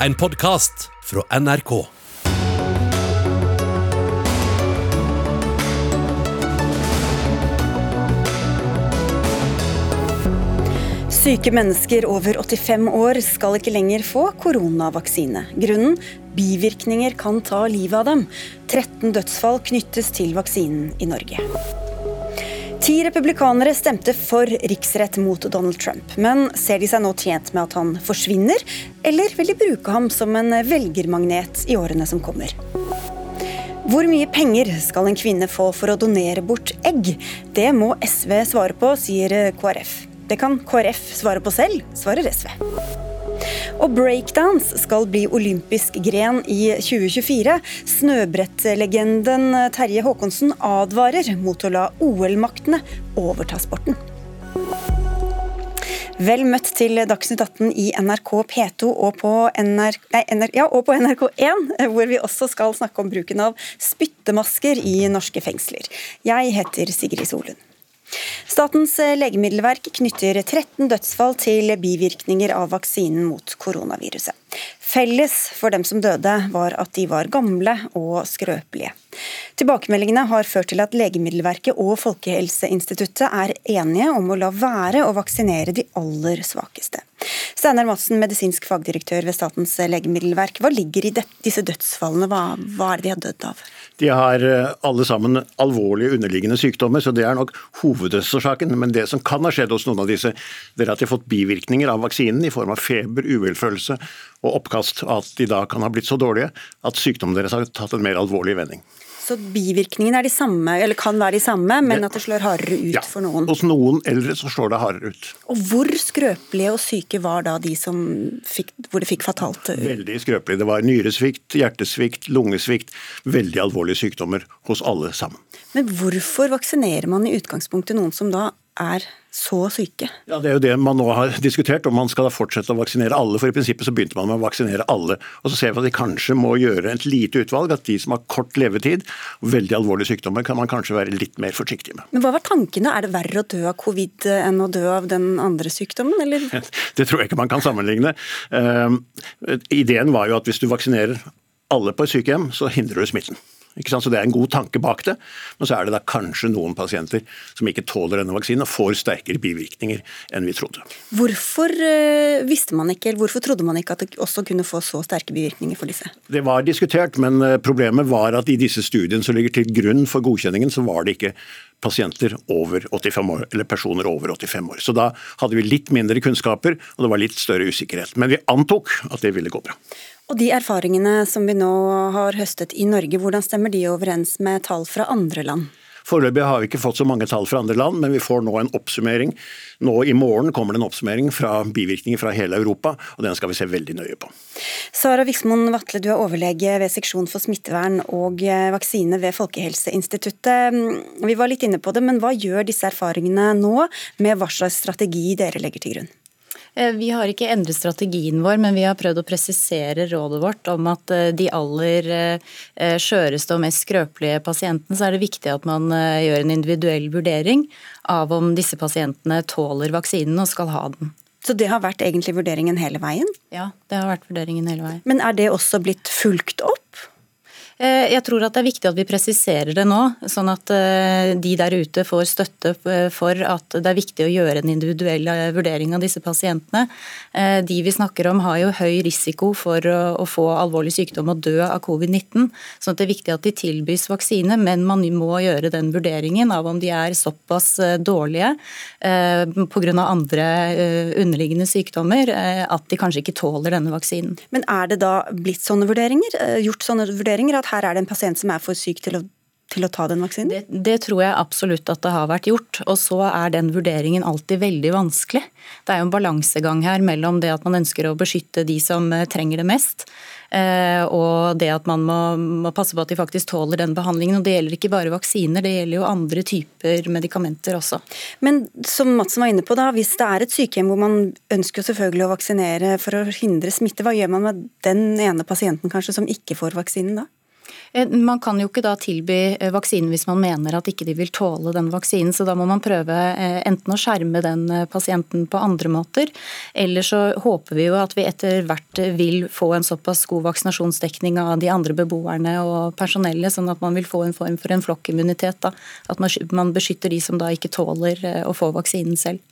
en podkast fra NRK. Syke mennesker over 85 år skal ikke lenger få koronavaksine. Grunnen bivirkninger kan ta livet av dem. 13 dødsfall knyttes til vaksinen i Norge. Ti republikanere stemte for riksrett mot Donald Trump. Men ser de seg nå tjent med at han forsvinner, eller vil de bruke ham som en velgermagnet i årene som kommer? Hvor mye penger skal en kvinne få for å donere bort egg? Det må SV svare på, sier KrF. Det kan KrF svare på selv, svarer SV. Og breakdance skal bli olympisk gren i 2024. Snøbrettlegenden Terje Håkonsen advarer mot å la OL-maktene overta sporten. Vel møtt til Dagsnytt 18 i NRK P2 og på, NRK, nei, NR, ja, og på NRK1, hvor vi også skal snakke om bruken av spyttemasker i norske fengsler. Jeg heter Sigrid Solund. Statens legemiddelverk knytter 13 dødsfall til bivirkninger av vaksinen mot koronaviruset. Felles for dem som døde, var at de var gamle og skrøpelige. Tilbakemeldingene har ført til at Legemiddelverket og Folkehelseinstituttet er enige om å la være å vaksinere de aller svakeste. Steinar Madsen, medisinsk fagdirektør ved Statens legemiddelverk. Hva ligger i disse dødsfallene, hva, hva er det de har dødd av? De har eh, alle sammen alvorlige underliggende sykdommer, så det er nok hovedårsaken. Men det som kan ha skjedd hos noen av disse, det er at de har fått bivirkninger av vaksinen i form av feber, uvelfølelse og oppkast. At de da kan ha blitt så dårlige at sykdommen deres har tatt en mer alvorlig vending. Så bivirkningene er de samme, eller kan være de samme, men at det slår hardere ut ja, for noen? Hos noen eldre så slår det hardere ut. Og hvor skrøpelige og syke var da de som fikk, hvor det fikk fatalt ut? Veldig skrøpelige. Det var nyresvikt, hjertesvikt, lungesvikt. Veldig alvorlige sykdommer hos alle sammen. Men hvorfor vaksinerer man i utgangspunktet noen som da er så syke? Ja, Det er jo det man nå har diskutert, om man skal da fortsette å vaksinere alle. For i prinsippet så begynte man med å vaksinere alle. Og så ser vi at de kanskje må gjøre et lite utvalg. At de som har kort levetid og veldig alvorlige sykdommer, kan man kanskje være litt mer forsiktig med. Men hva var tankene? Er det verre å dø av covid enn å dø av den andre sykdommen, eller? Det tror jeg ikke man kan sammenligne. Uh, ideen var jo at hvis du vaksinerer alle på et sykehjem, så hindrer du smitten. Så Det er en god tanke bak det, men så er det da kanskje noen pasienter som ikke tåler denne vaksinen og får sterkere bivirkninger enn vi trodde. Hvorfor uh, visste man ikke, eller hvorfor trodde man ikke at det også kunne få så sterke bivirkninger for disse? Det var diskutert, men eh, problemet var at i disse studiene som ligger til grunn for godkjenningen, så var det ikke pasienter over 85 år, eller personer over 85 år. Så da hadde vi litt mindre kunnskaper, og det var litt større usikkerhet. Men vi antok at det ville gå bra. Og De erfaringene som vi nå har høstet i Norge, hvordan stemmer de overens med tall fra andre land? Foreløpig har vi ikke fått så mange tall fra andre land, men vi får nå en oppsummering. Nå I morgen kommer det en oppsummering fra bivirkninger fra hele Europa, og den skal vi se veldig nøye på. Sara Viksmoen Vatle, du er overlege ved seksjon for smittevern og eh, vaksine ved Folkehelseinstituttet. Vi var litt inne på det, men hva gjør disse erfaringene nå med hva slags strategi dere legger til grunn? Eh, vi har ikke endret strategien vår, men vi har prøvd å presisere rådet vårt om at eh, de aller eh, skjøreste og mest skrøpelige pasientene, så er det viktig at man gjør en individuell vurdering av om disse pasientene tåler vaksinen og skal ha den. Så det har vært egentlig vurderingen hele veien? Ja, det har vært vurderingen hele veien. Men er det også blitt fulgt opp? Eh, jeg tror at det er viktig at vi presiserer det nå, sånn at eh, de der ute får støtte for at det er viktig å gjøre en individuell eh, vurdering av disse pasientene. De vi snakker om har jo høy risiko for å få alvorlig sykdom og dø av covid-19. sånn at det er viktig at de tilbys vaksine, men man må gjøre den vurderingen av om de er såpass dårlige pga. andre underliggende sykdommer at de kanskje ikke tåler denne vaksinen. Men er det da blitt sånne vurderinger, gjort sånne vurderinger? at at her er det en pasient som er for syk til å til å ta den vaksinen? Det, det, tror jeg absolutt at det har vært gjort. Og så er den vurderingen alltid veldig vanskelig. Det er jo en balansegang her mellom det at man ønsker å beskytte de som eh, trenger det mest, eh, og det at man må, må passe på at de faktisk tåler den behandlingen. Og det gjelder ikke bare vaksiner, det gjelder jo andre typer medikamenter også. Men som Madsen var inne på, da, hvis det er et sykehjem hvor man ønsker selvfølgelig å vaksinere for å hindre smitte, hva gjør man med den ene pasienten kanskje som ikke får vaksinen da? Eh, man kan jo ikke da tilby eh, vaksinen hvis man mener at ikke de vil tåle den vaksinen, så da må man prøve eh, enten å skjerme den pasienten på andre måter, eller så håper vi jo at vi etter hvert vil få en såpass god vaksinasjonsdekning av de andre beboerne og personellet, sånn at man vil få en form for en flokkimmunitet. Da. At man beskytter de som da ikke tåler å få vaksinen selv.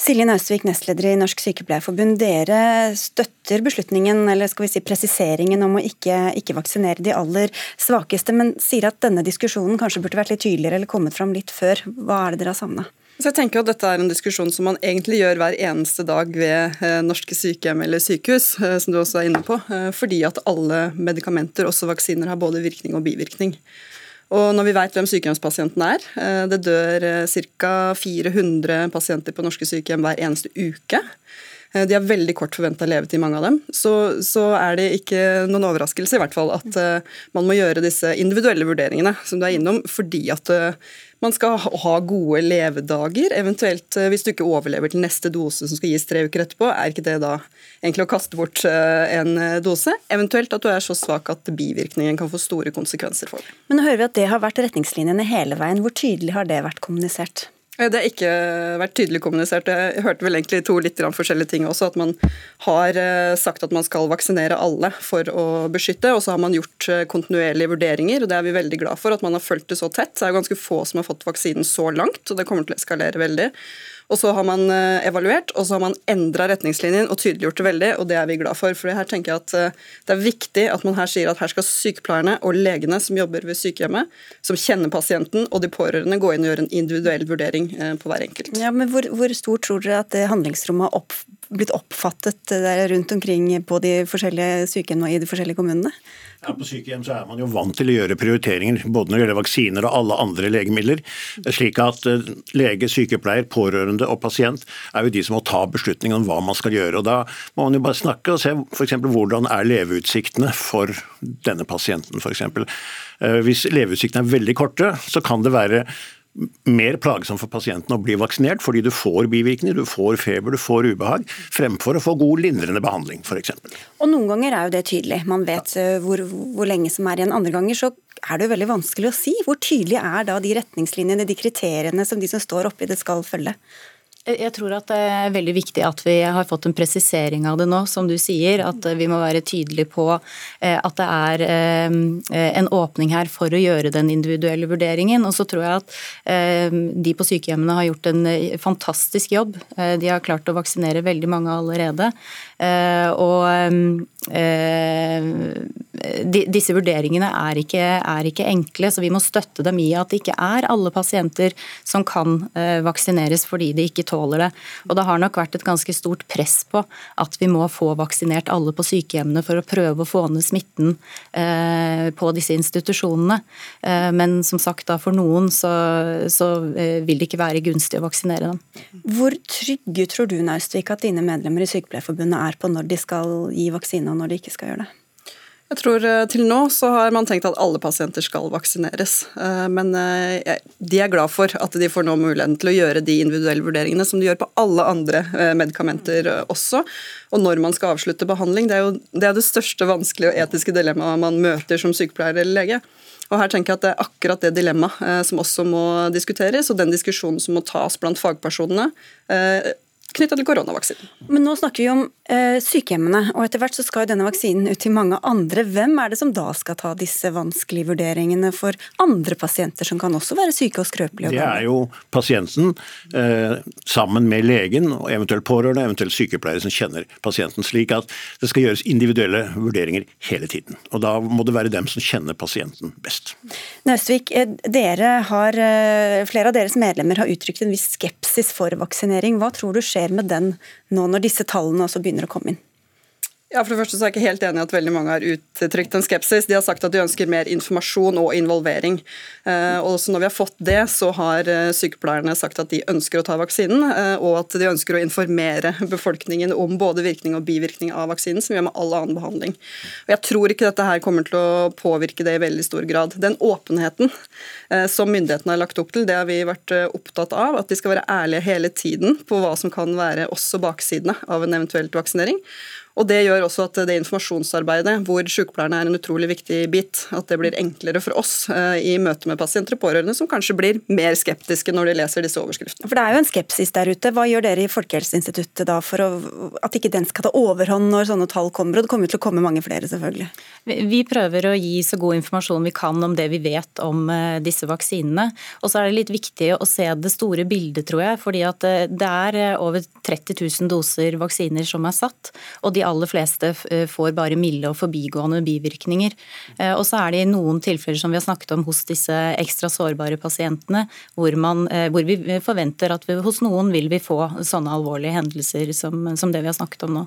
Silje Naustvik, nestleder i Norsk Sykepleierforbund. Dere støtter beslutningen, eller skal vi si presiseringen om å ikke, ikke, vaksinere de aller svakeste, men sier at denne diskusjonen kanskje burde vært litt tydeligere eller kommet fram litt før. Hva er det dere har savna? Så jeg tenker at Dette er en diskusjon som man egentlig gjør hver eneste dag ved eh, norske sykehjem eller sykehus, eh, som du også er inne på, eh, fordi at alle medikamenter, også vaksiner, har både virkning og bivirkning. Og når vi vet hvem sykehjemspasienten er eh, Det dør eh, ca. 400 pasienter på norske sykehjem hver eneste uke. Eh, de har veldig kort forventa levetid, mange av dem. Så, så, er det ikke noen overraskelse i hvert fall at man må gjøre disse individuelle vurderingene som du er innom, fordi at man skal ha gode levedager. Eventuelt, eh, hvis du ikke overlever til neste dose som skal gis tre uker etterpå, er ikke det da egentlig å kaste bort eh, en eh, dose? Eventuelt at du er så svak at bivirkningen kan få store konsekvenser for deg. Men nå hører vi at det har vært retningslinjene hele veien. Hvor tydelig har det vært kommunisert? Eh, det har ikke vært tydelig kommunisert. Jeg hørte vel egentlig to litt forskjellige ting også. At man har eh, sagt at man skal vaksinere alle for å beskytte, og så har man gjort eh, kontinuerlige vurderinger. og Det er vi veldig glad for, at man har fulgt det så tett. Det er jo ganske få som har fått vaksinen så langt, og det kommer til å eskalere veldig. Og så har man eh, evaluert, og så har man endra retningslinjen og tydeliggjort det veldig, og det er vi glad for. For her tenker jeg at eh, det er viktig at man her sier at her skal sykepleierne og legene som jobber ved sykehjemmet, som kjenner pasienten og de pårørende, gå inn og gjøre en individuell vurdering eh, på hver enkelt. Ja, men Hvor, hvor stor tror dere at det handlingsrommet har opp, blitt oppfattet rundt omkring på de forskjellige sykehjemmene og i de forskjellige kommunene? Ja, På sykehjem så er man jo vant til å gjøre prioriteringer, både når det gjelder vaksiner og alle andre legemidler. slik at eh, lege, sykepleier, pårørende og pasient er jo de som må ta beslutningen om hva man skal gjøre. og Da må man jo bare snakke og se f.eks. hvordan er leveutsiktene for denne pasienten f.eks. Eh, hvis leveutsiktene er veldig korte, så kan det være mer plagsomt for pasienten å bli vaksinert, fordi du får bivirkninger, du får feber, du får ubehag, fremfor å få god lindrende behandling f.eks. Og Noen ganger er jo det tydelig, man vet eh, hvor, hvor lenge som er igjen. Andre ganger så er det jo veldig vanskelig å si. Hvor tydelig er da de retningslinjene, de kriteriene som de som står oppi det skal følge? Jeg tror at det er veldig viktig at vi har fått en presisering av det nå, som du sier. At vi må være tydelige på eh, at det er eh, en åpning her for å gjøre den individuelle vurderingen. Og så tror jeg at eh, de på sykehjemmene har gjort en fantastisk jobb. De har klart å vaksinere veldig mange allerede. Og disse vurderingene er ikke, er ikke enkle, så vi må støtte dem i at det ikke er alle pasienter som kan vaksineres fordi de ikke tåler det. Og det har nok vært et ganske stort press på at vi må få vaksinert alle på sykehjemmene for å prøve å få ned smitten eh, på disse institusjonene. Eh, men som sagt, da for noen så, så eh, vil det ikke være gunstig å vaksinere dem. Hvor trygge tror du Naustvik, at dine medlemmer i Sykepleierforbundet er på når de skal gi vaksine og når de ikke skal gjøre det? Jeg tror eh, Til nå så har man tenkt at alle pasienter skal vaksineres. Eh, men eh, de er glad for at de får nå muligheten til å gjøre de individuelle vurderingene som de gjør på alle andre medikamenter også. Og når man skal avslutte behandling. Det er jo det, er det største vanskelige og etiske dilemmaet man møter som sykepleier eller lege. Og her tenker jeg at Det er akkurat det dilemmaet som også må diskuteres, og den diskusjonen som må tas blant fagpersonene knytta til koronavaksinen. Men nå snakker vi om eh, sykehjemmene, og etter hvert så skal jo denne vaksinen ut til mange andre. Hvem er det som da skal ta disse vanskelige vurderingene for andre pasienter som kan også være syke og skrøpelige? Det er jo pasienten eh, sammen med legen og eventuelt pårørende, eventuelt sykepleiere som kjenner pasienten, slik at det skal gjøres individuelle vurderinger hele tiden. Og Da må det være dem som kjenner pasienten best. Naustvik, eh, dere har, eh, flere av deres medlemmer har uttrykt en viss skepsis for vaksinering. Hva tror du skjer skjer med den nå når disse tallene også begynner å komme inn? Ja, for det første så er jeg ikke helt enig i at veldig mange har uttrykt en skepsis. De har sagt at de ønsker mer informasjon og involvering. Eh, og også når vi har fått det, så har eh, sykepleierne sagt at de ønsker å ta vaksinen, eh, og at de ønsker å informere befolkningen om både virkning og bivirkning av vaksinen, som vi gjør med all annen behandling. Og Jeg tror ikke dette her kommer til å påvirke det i veldig stor grad. Den åpenheten som myndighetene har lagt opp til, det har vi vært opptatt av. At de skal være ærlige hele tiden på hva som kan være også baksidene av en eventuelt vaksinering. Og Det gjør også at det informasjonsarbeidet, hvor sykepleierne er en utrolig viktig bit, at det blir enklere for oss eh, i møte med pasienter og pårørende, som kanskje blir mer skeptiske når de leser disse overskriftene. For Det er jo en skepsis der ute. Hva gjør dere i Folkehelseinstituttet da for å, at ikke den skal ta overhånd når sånne tall kommer? Og det kommer til å komme mange flere, selvfølgelig. Vi prøver å gi så god informasjon vi kan om det vi vet om eh, disse vaksinene. Og så er det litt viktig å se det store bildet, tror jeg. fordi at eh, det er over 30 000 doser vaksiner som er satt. Og de aller fleste eh, får bare milde og forbigående bivirkninger. Eh, og så er det i noen tilfeller som vi har snakket om hos disse ekstra sårbare pasientene, hvor, man, eh, hvor vi forventer at vi, hos noen vil vi få sånne alvorlige hendelser som, som det vi har snakket om nå.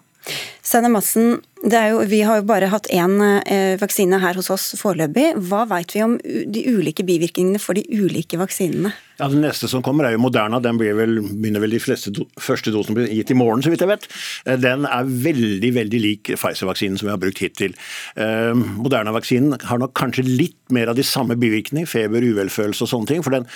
Steinar Madsen, vi har jo bare hatt én eh, vaksine her hos oss foreløpig. Hva vet vi om de ulike bivirkningene for de ulike vaksinene? Ja, Den neste som kommer er jo Moderna. Den vel, begynner vel de fleste do, første dosen blir gitt i morgen, så vidt jeg vet. Eh, den er veldig veldig lik Pfizer-vaksinen som vi har brukt hittil. Eh, Moderna-vaksinen har nok kanskje litt mer av de samme bivirkningene, feber, uvelfølelse og sånne ting. For den,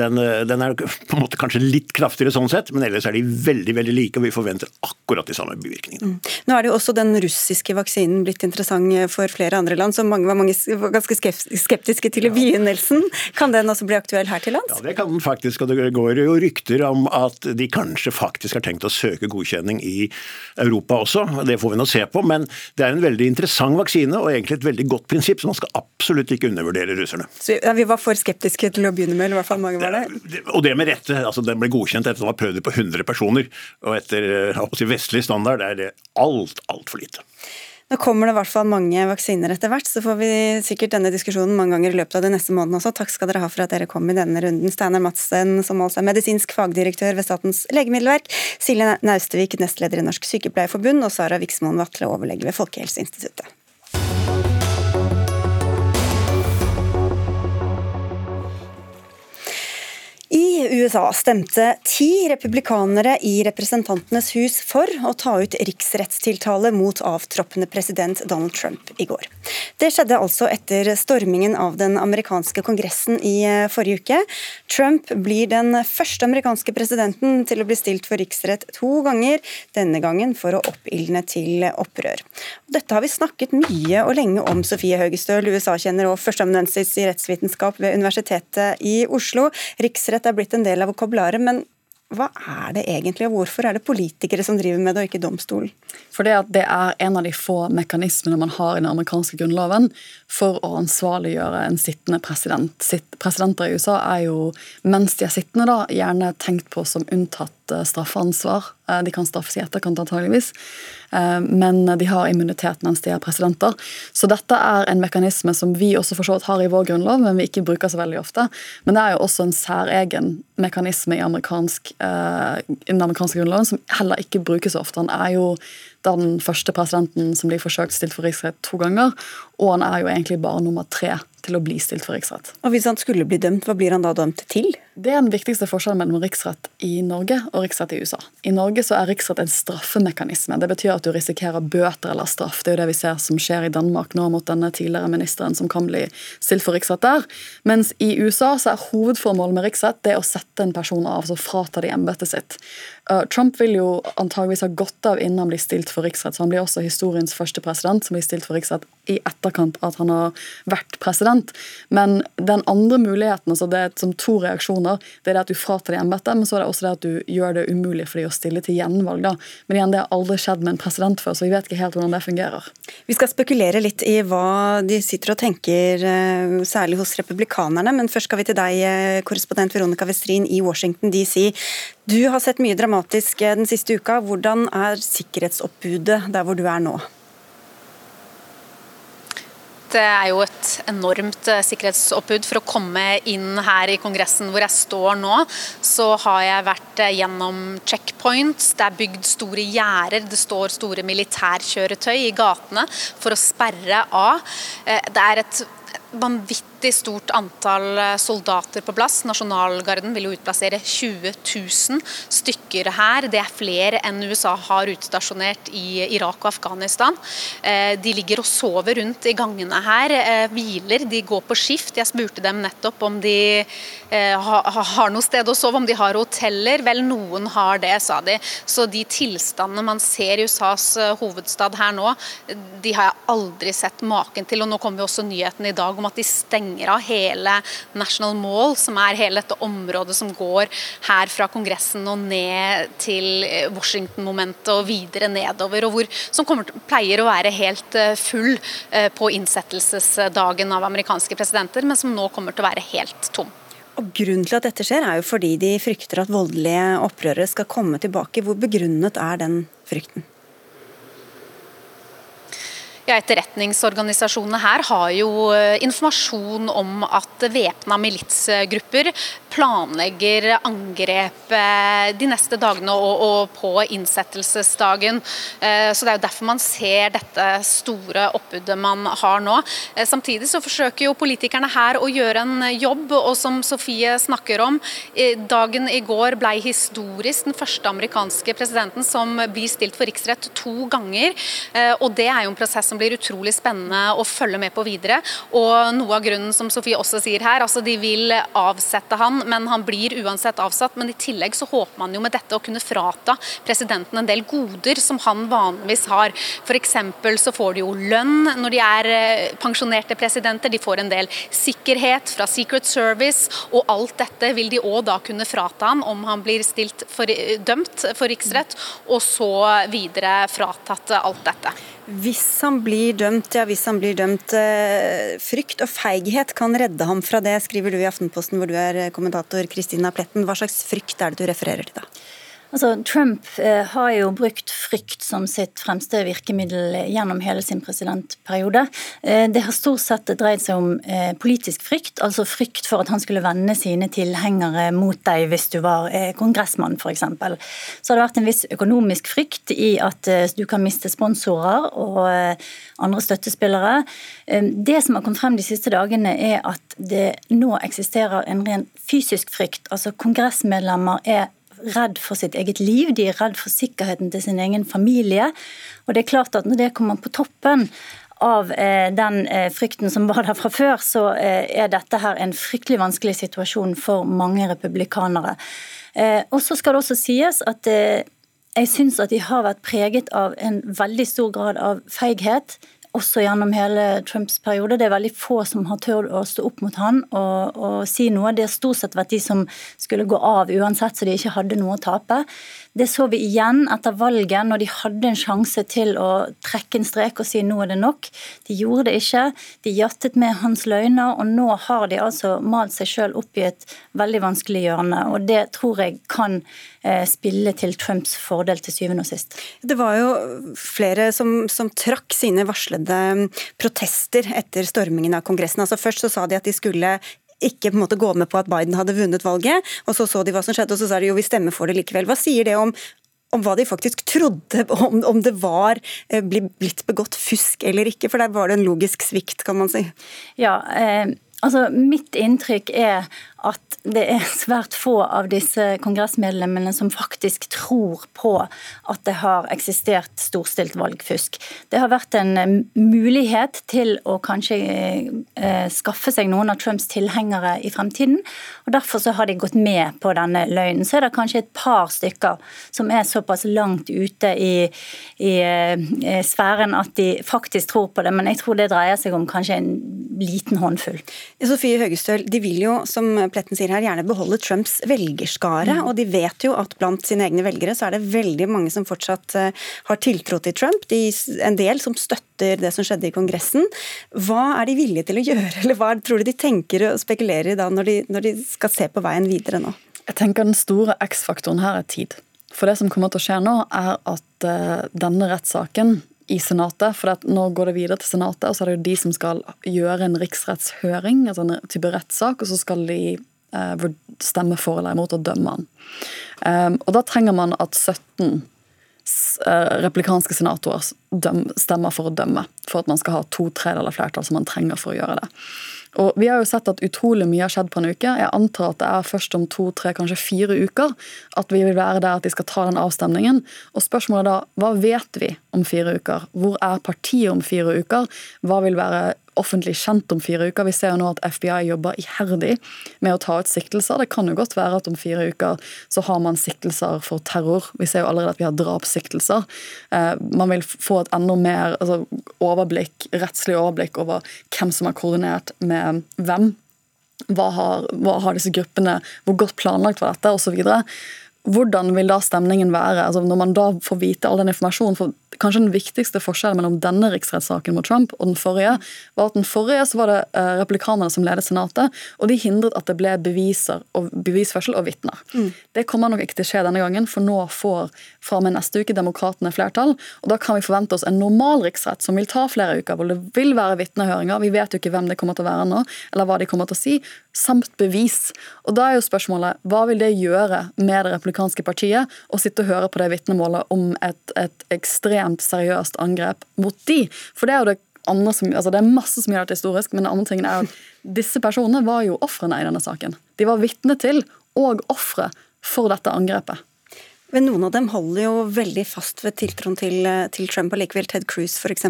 den, eh, den, er på en måte kanskje litt kraftigere sånn sett, men ellers er de veldig veldig like, og vi forventer akkurat de samme bivirkningene. Mm. Nå er det jo også den russiske vaksinen blitt interessant for flere andre land, som mange var mange ganske skeptiske til i begynnelsen. Kan den også bli aktuell her til lands? Ja, det kan den faktisk, og det går jo rykter om at de kanskje faktisk har tenkt å søke godkjenning i Europa også. Det får vi nå se på, men det er en veldig interessant vaksine og egentlig et veldig godt prinsipp, så man skal absolutt ikke undervurdere russerne. Så ja, Vi var for skeptiske til å begynne med, eller i hvert fall mange var det? Og det med rette. altså Den ble godkjent etter at man har prøvd det på 100 personer, og etter si, vestlig standard er det alt, altfor lite. Nå kommer det i hvert fall mange vaksiner etter hvert, så får vi sikkert denne diskusjonen mange ganger i løpet av de neste månedene også. Takk skal dere ha for at dere kom i denne runden. Steinar Madsen, som altså er medisinsk fagdirektør ved Statens legemiddelverk, Silje Naustevik, nestleder i Norsk Sykepleierforbund, og Sara Viksmoen Vatle, overlege ved Folkehelseinstituttet. USA stemte ti republikanere i Representantenes hus for å ta ut riksrettstiltale mot avtroppende president Donald Trump i går. Det skjedde altså etter stormingen av den amerikanske kongressen i eh, forrige uke. Trump blir den første amerikanske presidenten til å bli stilt for riksrett to ganger, denne gangen for å oppildne til opprør. Dette har vi snakket mye og lenge om, Sofie Høgestøl, USA-kjenner og førsteamanuensis i rettsvitenskap ved Universitetet i Oslo. Riksrett er blitt en del av vokabularet, men hva er det egentlig, og hvorfor er det politikere som driver med det, og ikke domstolen? For det, det er en av de få mekanismene man har i den amerikanske grunnloven for å ansvarliggjøre en sittende president. Presidenter i USA er jo, mens de er sittende, da, gjerne tenkt på som unntatt eh, straffeansvar. Eh, de kan straffes i etterkant, antageligvis. Eh, men de har immunitet mens de er presidenter. Så dette er en mekanisme som vi også for så vidt har i vår grunnlov, men vi ikke bruker så veldig ofte. Men det er jo også en særegen mekanisme i, amerikansk, den amerikanske grunnloven som heller ikke brukes så ofte. Han er jo den første presidenten som blir forsøkt stilt for riksrett to ganger, og han er jo egentlig bare nummer tre til å bli stilt for riksrett. Og Hvis han skulle bli dømt, hva blir han da dømt til? Det er den viktigste forskjellen mellom riksrett i Norge og riksrett i USA. I Norge så er riksrett en straffemekanisme. Det betyr at du risikerer bøter eller straff. Det er jo det vi ser som skjer i Danmark nå mot denne tidligere ministeren som kan bli stilt for riksrett der. Mens i USA så er hovedformålet med riksrett det å sette en person av, altså frata de embetet sitt. Uh, Trump vil jo antageligvis ha godt av innen han blir stilt for riksrett, så han blir også historiens første president som blir stilt for riksrett i etterkant at han har vært president. Men den andre muligheten, altså det er som to reaksjoner, det er det at du fratar dem embetet, men så er det også det at du gjør det umulig for dem å stille til gjenvalg. da. Men igjen, det har aldri skjedd med en president før, så vi vet ikke helt hvordan det fungerer. Vi skal spekulere litt i hva de sitter og tenker, eh, særlig hos republikanerne, men først skal vi til deg, eh, korrespondent Veronica Westrin i Washington DC. Du har sett mye dramatisk eh, den siste uka. Hvordan er sikkerhetsoppbudet der hvor du er nå? Det er jo et enormt eh, sikkerhetsoppbud. For å komme inn her i Kongressen hvor jeg står nå, så har jeg vært eh, gjennom checkpoints. Det er bygd store gjerder. Det står store militærkjøretøy i gatene for å sperre av. Det er et vanvittig stort antall eh, soldater på plass. Nasjonalgarden vil jo utplassere 20 000 stykker her. Det er flere enn USA har utstasjonert i Irak og Afghanistan. Eh, de ligger og sover rundt i gangene her, eh, hviler, de går på skift. Jeg spurte dem nettopp om de har noe sted å sove, om de har hoteller. Vel, noen har det, sa de. Så de tilstandene man ser i USAs hovedstad her nå, de har jeg aldri sett maken til. Og nå kommer jo også nyheten i dag om at de stenger av hele National Mall, som er hele dette området som går her fra Kongressen og ned til Washington-momentet og videre nedover, og hvor, som kommer, pleier å være helt eh, full eh, på innsettelsesdagen av amerikanske presidenter, men som nå kommer til å være helt tom. Og Grunnen til at dette skjer, er jo fordi de frykter at voldelige opprørere skal komme tilbake. Hvor begrunnet er den frykten? Ja, Etterretningsorganisasjonene her har jo eh, informasjon om at væpna militsgrupper planlegger angrep eh, de neste dagene og, på innsettelsesdagen. Eh, så Det er jo derfor man ser dette store oppbudet man har nå. Samtidig så forsøker jo politikerne her å gjøre en jobb, og som Sofie snakker om, dagen i går ble historisk. Den første amerikanske presidenten som blir stilt for riksrett to ganger. og Det er jo en prosess som blir utrolig spennende å følge med på videre. Og noe av grunnen, som Sofie også sier her, altså de vil avsette han, men han blir uansett avsatt. Men i tillegg så håper man jo med dette å kunne frata presidenten en del goder som han vanligvis har. F.eks. så får de jo lønn når de er eh, pensjonerte presidenter, de får en del sikkerhet fra Secret Service, og alt dette vil de òg da kunne frata han om han blir stilt for, dømt for riksrett, og så videre fratatt alt dette. Hvis han blir dømt, ja hvis han blir dømt, eh, frykt og feighet kan redde ham fra det, skriver du i Aftenposten hvor du er kommentator, Kristina Pletten. Hva slags frykt er det du refererer til da? Altså, Trump eh, har jo brukt frykt som sitt fremste virkemiddel gjennom hele sin presidentperiode. Eh, det har stort sett dreid seg om eh, politisk frykt, altså frykt for at han skulle vende sine tilhengere mot deg hvis du var eh, kongressmann f.eks. Så har det vært en viss økonomisk frykt i at eh, du kan miste sponsorer og eh, andre støttespillere. Det som har kommet frem de siste dagene, er at det nå eksisterer en ren fysisk frykt. Altså Kongressmedlemmer er redd for sitt eget liv, de er redd for sikkerheten til sin egen familie. Og det er klart at når det kommer på toppen av eh, den eh, frykten som var der fra før, så eh, er dette her en fryktelig vanskelig situasjon for mange republikanere. Og så skal det også sies at jeg syns at de har vært preget av en veldig stor grad av feighet også gjennom hele Trumps periode. Det er veldig få som har turt å stå opp mot han og, og si noe. Det har stort sett vært de som skulle gå av uansett, så de ikke hadde noe å tape. Det så vi igjen etter valget, når de hadde en sjanse til å trekke en strek og si nå er det nok. De gjorde det ikke. De jattet med hans løgner, og nå har de altså malt seg sjøl opp i et veldig vanskelig hjørne. Og det tror jeg kan eh, spille til Trumps fordel til syvende og sist. Det var jo flere som, som trakk sine varslede protester etter stormingen av Kongressen. Altså Først så sa de at de skulle ikke på en måte gå med på at Biden hadde vunnet valget. Og så så de hva som skjedde, og så sa de jo vi stemmer for det likevel. Hva sier det om, om hva de faktisk trodde, om, om det var eh, blitt begått fusk eller ikke? For der var det en logisk svikt, kan man si. Ja, eh, altså Mitt inntrykk er at det er svært få av disse kongressmedlemmene som faktisk tror på at det har eksistert storstilt valgfusk. Det har vært en eh, mulighet til å kanskje eh, skaffe seg noen av Trumps tilhengere i fremtiden, og derfor så har de gått med på denne løgnen. Så er det kanskje et par stykker som er såpass langt ute i, i i sfæren at de faktisk tror på det, men jeg tror det dreier seg om kanskje en liten håndfull. Sofie Høgestøl, de vil jo, som Pletten sier her, gjerne beholde Trumps velgerskare. Mm. Og de vet jo at blant sine egne velgere så er det veldig mange som fortsatt uh, har tiltro til Trump. De, en del som støtter det som skjedde i Kongressen. Hva er de villige til å gjøre, eller hva tror du de tenker og spekulerer i da når de, når de skal se på veien videre nå? Jeg tenker Den store X-faktoren her er tid. For det som kommer til å skje nå, er at uh, denne rettssaken i Senatet. For nå går det videre til Senatet, og så er det jo de som skal gjøre en riksrettshøring, altså en type rettssak, og så skal de eh, stemme for eller imot og dømme han. Um, og da trenger man at 17 eh, replikanske senatorer stemmer for å dømme, for at man skal ha to tredjedeler flertall som man trenger for å gjøre det. Og Vi har jo sett at utrolig mye har skjedd på en uke. Jeg antar at det er først om to, tre, kanskje fire uker at vi vil være der at de skal ta den avstemningen. Og Spørsmålet er da hva vet vi om fire uker? Hvor er partiet om fire uker? Hva vil være offentlig kjent om fire uker. Vi ser jo nå at FBI jobber iherdig med å ta ut siktelser. Det kan jo godt være at om fire uker så har man siktelser for terror. Vi ser jo allerede at vi har drapssiktelser. Eh, man vil få et enda mer altså, overblikk, rettslig overblikk over hvem som har koordinert med hvem. Hva har, hva har disse gruppene, hvor godt planlagt var dette, osv. Hvordan vil da stemningen være altså når man da får vite all den informasjonen? For kanskje den viktigste forskjellen mellom denne riksrettssaken mot Trump og den forrige, var at den forrige så var det uh, republikanerne som ledet Senatet, og de hindret at det ble beviser og bevisførsel og vitner. Mm. Det kommer nok ikke til å skje denne gangen, for nå får fra og med neste uke demokratene flertall, og da kan vi forvente oss en normal riksrett som vil ta flere uker, hvor det vil være vitnehøringer. Vi vet jo ikke hvem det kommer til å være nå, eller hva de kommer til å si, samt bevis. Og da er jo spørsmålet hva vil det gjøre med det republikanske partiet å sitte og høre på det vitnemålet om et, et ekstremt seriøst angrep mot de? For det er jo det andre som, altså det er masse som gjør dette historisk, men den andre tingen er at disse personene var jo ofrene i denne saken. De var vitne til og ofre for dette angrepet. Men noen av dem holder jo veldig fast ved tiltroen til, til Trump og likevel Ted Cruz f.eks.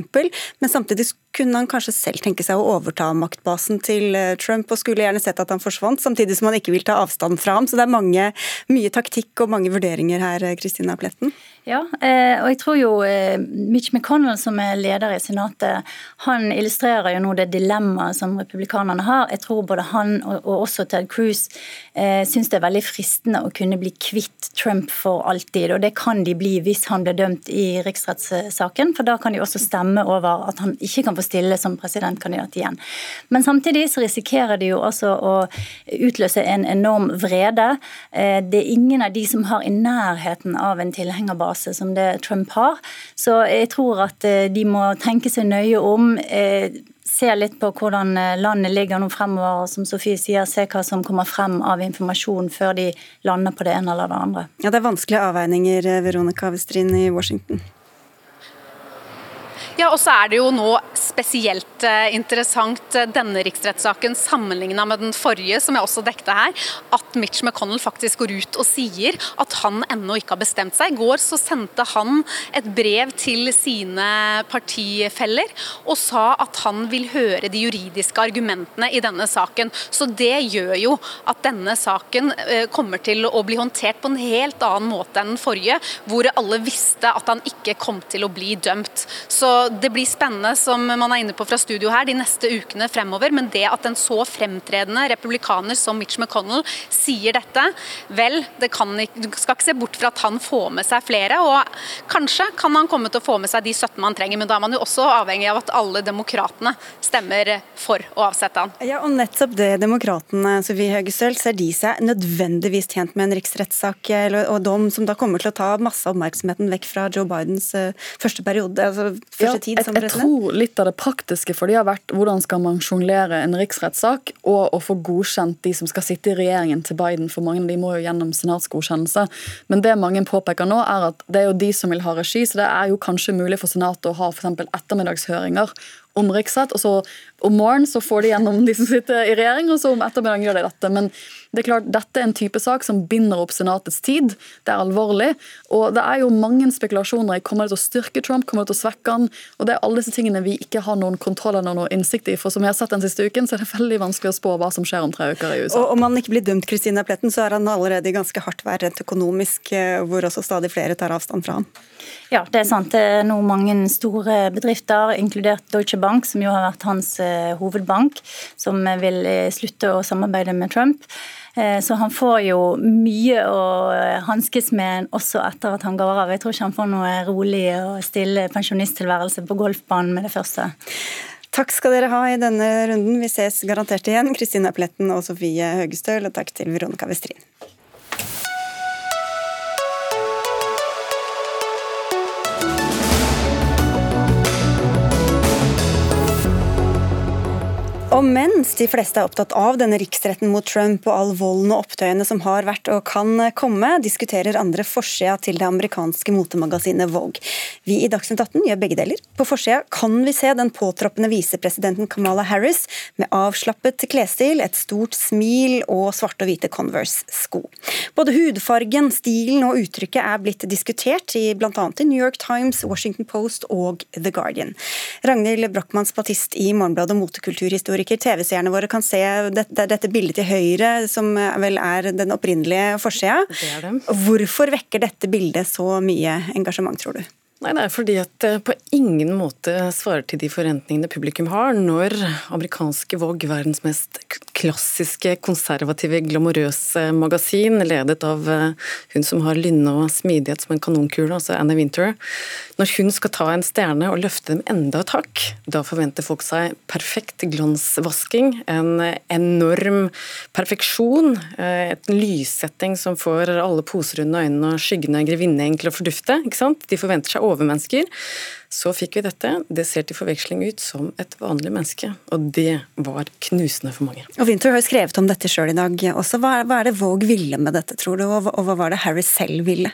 Men samtidig kunne han kanskje selv tenke seg å overta maktbasen til eh, Trump, og skulle gjerne sett at han forsvant, samtidig som han ikke vil ta avstand fra ham. Så det er mange, mye taktikk og mange vurderinger her, Kristina Pletten. Ja, eh, og jeg tror jo eh, Mitch McConnell, som er leder i Senatet, han illustrerer jo nå det dilemmaet som republikanerne har. Jeg tror både han og også Ted Cruz eh, syns det er veldig fristende å kunne bli kvitt Trump for alltid. Og det kan de bli hvis han blir dømt i riksrettssaken, for da kan de også stemme over at han ikke kan få stille som presidentkandidat igjen. Men samtidig så risikerer de jo også å utløse en enorm vrede. Det er ingen av de som har i nærheten av en tilhengerbase som det Trump har. Så jeg tror at eh, de må tenke seg nøye om. Eh, se litt på hvordan eh, landet ligger nå fremover, og som Sofie sier, se hva som kommer frem av informasjon før de lander på det ene eller det andre. Ja, Det er vanskelige avveininger, Veronica Westrin i Washington. Ja, og så er det jo nå spesielt eh, interessant eh, denne riksrettssaken sammenligna med den forrige, som jeg også dekte her, at Mitch McConnell faktisk går ut og sier at han ennå ikke har bestemt seg. I går så sendte han et brev til sine partifeller og sa at han vil høre de juridiske argumentene i denne saken. Så det gjør jo at denne saken eh, kommer til å bli håndtert på en helt annen måte enn den forrige, hvor alle visste at han ikke kom til å bli dømt. Så det blir spennende, som man er inne på fra studio her, de neste ukene fremover. Men det at en så fremtredende republikaner som Mitch McConnell sier dette, vel, det kan, du skal ikke se bort fra at han får med seg flere. Og kanskje kan han komme til å få med seg de 17 man trenger, men da er man jo også avhengig av at alle demokratene stemmer for å avsette han. Ja, og nettopp det demokratene, Sofie Høgestøl, ser de seg nødvendigvis tjent med en riksrettssak og dom som da kommer til å ta masse oppmerksomheten vekk fra Joe Bidens uh, første periode, altså første ja, tid som president? Jeg tror litt av det praktiske for de har vært hvordan skal man sjonglere en riksrettssak og å få godkjent de som skal sitte i regjeringen til Biden, for mange de må jo gjennom senatsgodkjennelse. Men det mange påpeker nå, er at det er jo de som vil ha regi, så det er jo kanskje mulig for Senatet å ha f.eks. ettermiddagshøringer om riksrett, og så om morgenen så får de gjennom de som sitter i regjering, og så om ettermiddagen gjør de dette. Men det er klart, dette er en type sak som binder opp Senatets tid. Det er alvorlig. Og det er jo mange spekulasjoner i kommer det til å styrke Trump, kommer det til å svekke han. Og det er alle disse tingene vi ikke har noen kontroll eller noen innsikt i. For som jeg har sett den siste uken, så er det veldig vanskelig å spå hva som skjer om tre uker i USA. Og om han ikke blir dømt, Kristina Pletten, så er han allerede i ganske hardt vær rent økonomisk, eh, hvor også stadig flere tar avstand fra ham. Ja, det er sant. Det er nå mange store bedrifter, inkludert Deutsche Bank, som jo har vært hans eh, hovedbank, som vil eh, slutte å samarbeide med Trump. Eh, så han får jo mye å hanskes med også etter at han går av. Jeg tror ikke han får noe rolig og stille pensjonisttilværelse på golfbanen med det første. Takk skal dere ha i denne runden. Vi ses garantert igjen. Kristina Pletten og Sofie Høgestøl, og takk til Veronica Westrin. Og mens de fleste er opptatt av denne riksretten mot Trump og all volden og opptøyene som har vært og kan komme, diskuterer andre forsida til det amerikanske motemagasinet Vogue. Vi i Dagsnytt 18 gjør begge deler. På forsida kan vi se den påtroppende visepresidenten Kamala Harris med avslappet klesstil, et stort smil og svarte og hvite Converse-sko. Både hudfargen, stilen og uttrykket er blitt diskutert i bl.a. New York Times, Washington Post og The Guardian. Ragnhild Brochmanns-Batist i Morgenbladet og motekulturhistoriker TV-seerne våre, kan se dette, dette, bildet til høyre, som vel er den opprinnelige forsida. Hvorfor vekker dette bildet så mye engasjement, tror du? Nei, Det er fordi at det på ingen måte svarer til de forventningene publikum har når amerikanske Vogue, verdens mest klassiske, konservative, glamorøse magasin, ledet av eh, hun som har lynne og smidighet som en kanonkule, altså Anna Winter, når hun skal ta en stjerne og løfte dem enda et hakk, da forventer folk seg perfekt glansvasking, en enorm perfeksjon, eh, et lyssetting som får alle poser under øynene og skyggene grevinne egentlig å fordufte. ikke sant? De forventer seg overmennesker. Så fikk vi dette. Det ser til forveksling ut som et vanlig menneske, og det var knusende for mange. Og Winter har jo skrevet om dette sjøl i dag også. Hva er, hva er det Våg ville med dette, tror du, og hva var det Harry selv ville?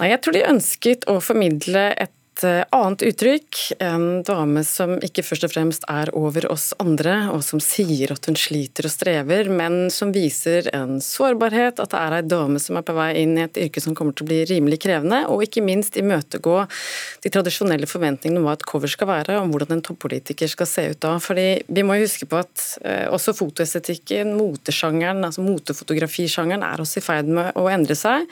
Nei, Jeg tror de ønsket å formidle et Eh, annet uttrykk. En dame som ikke først og fremst er over oss andre, og som sier at hun sliter og strever, men som viser en sårbarhet, at det er ei dame som er på vei inn i et yrke som kommer til å bli rimelig krevende, og ikke minst imøtegå de tradisjonelle forventningene om hva et cover skal være, om hvordan en toppolitiker skal se ut da. Fordi vi må huske på at eh, også fotoestetikken, motesjangeren, altså motefotografisjangeren, er også i ferd med å endre seg.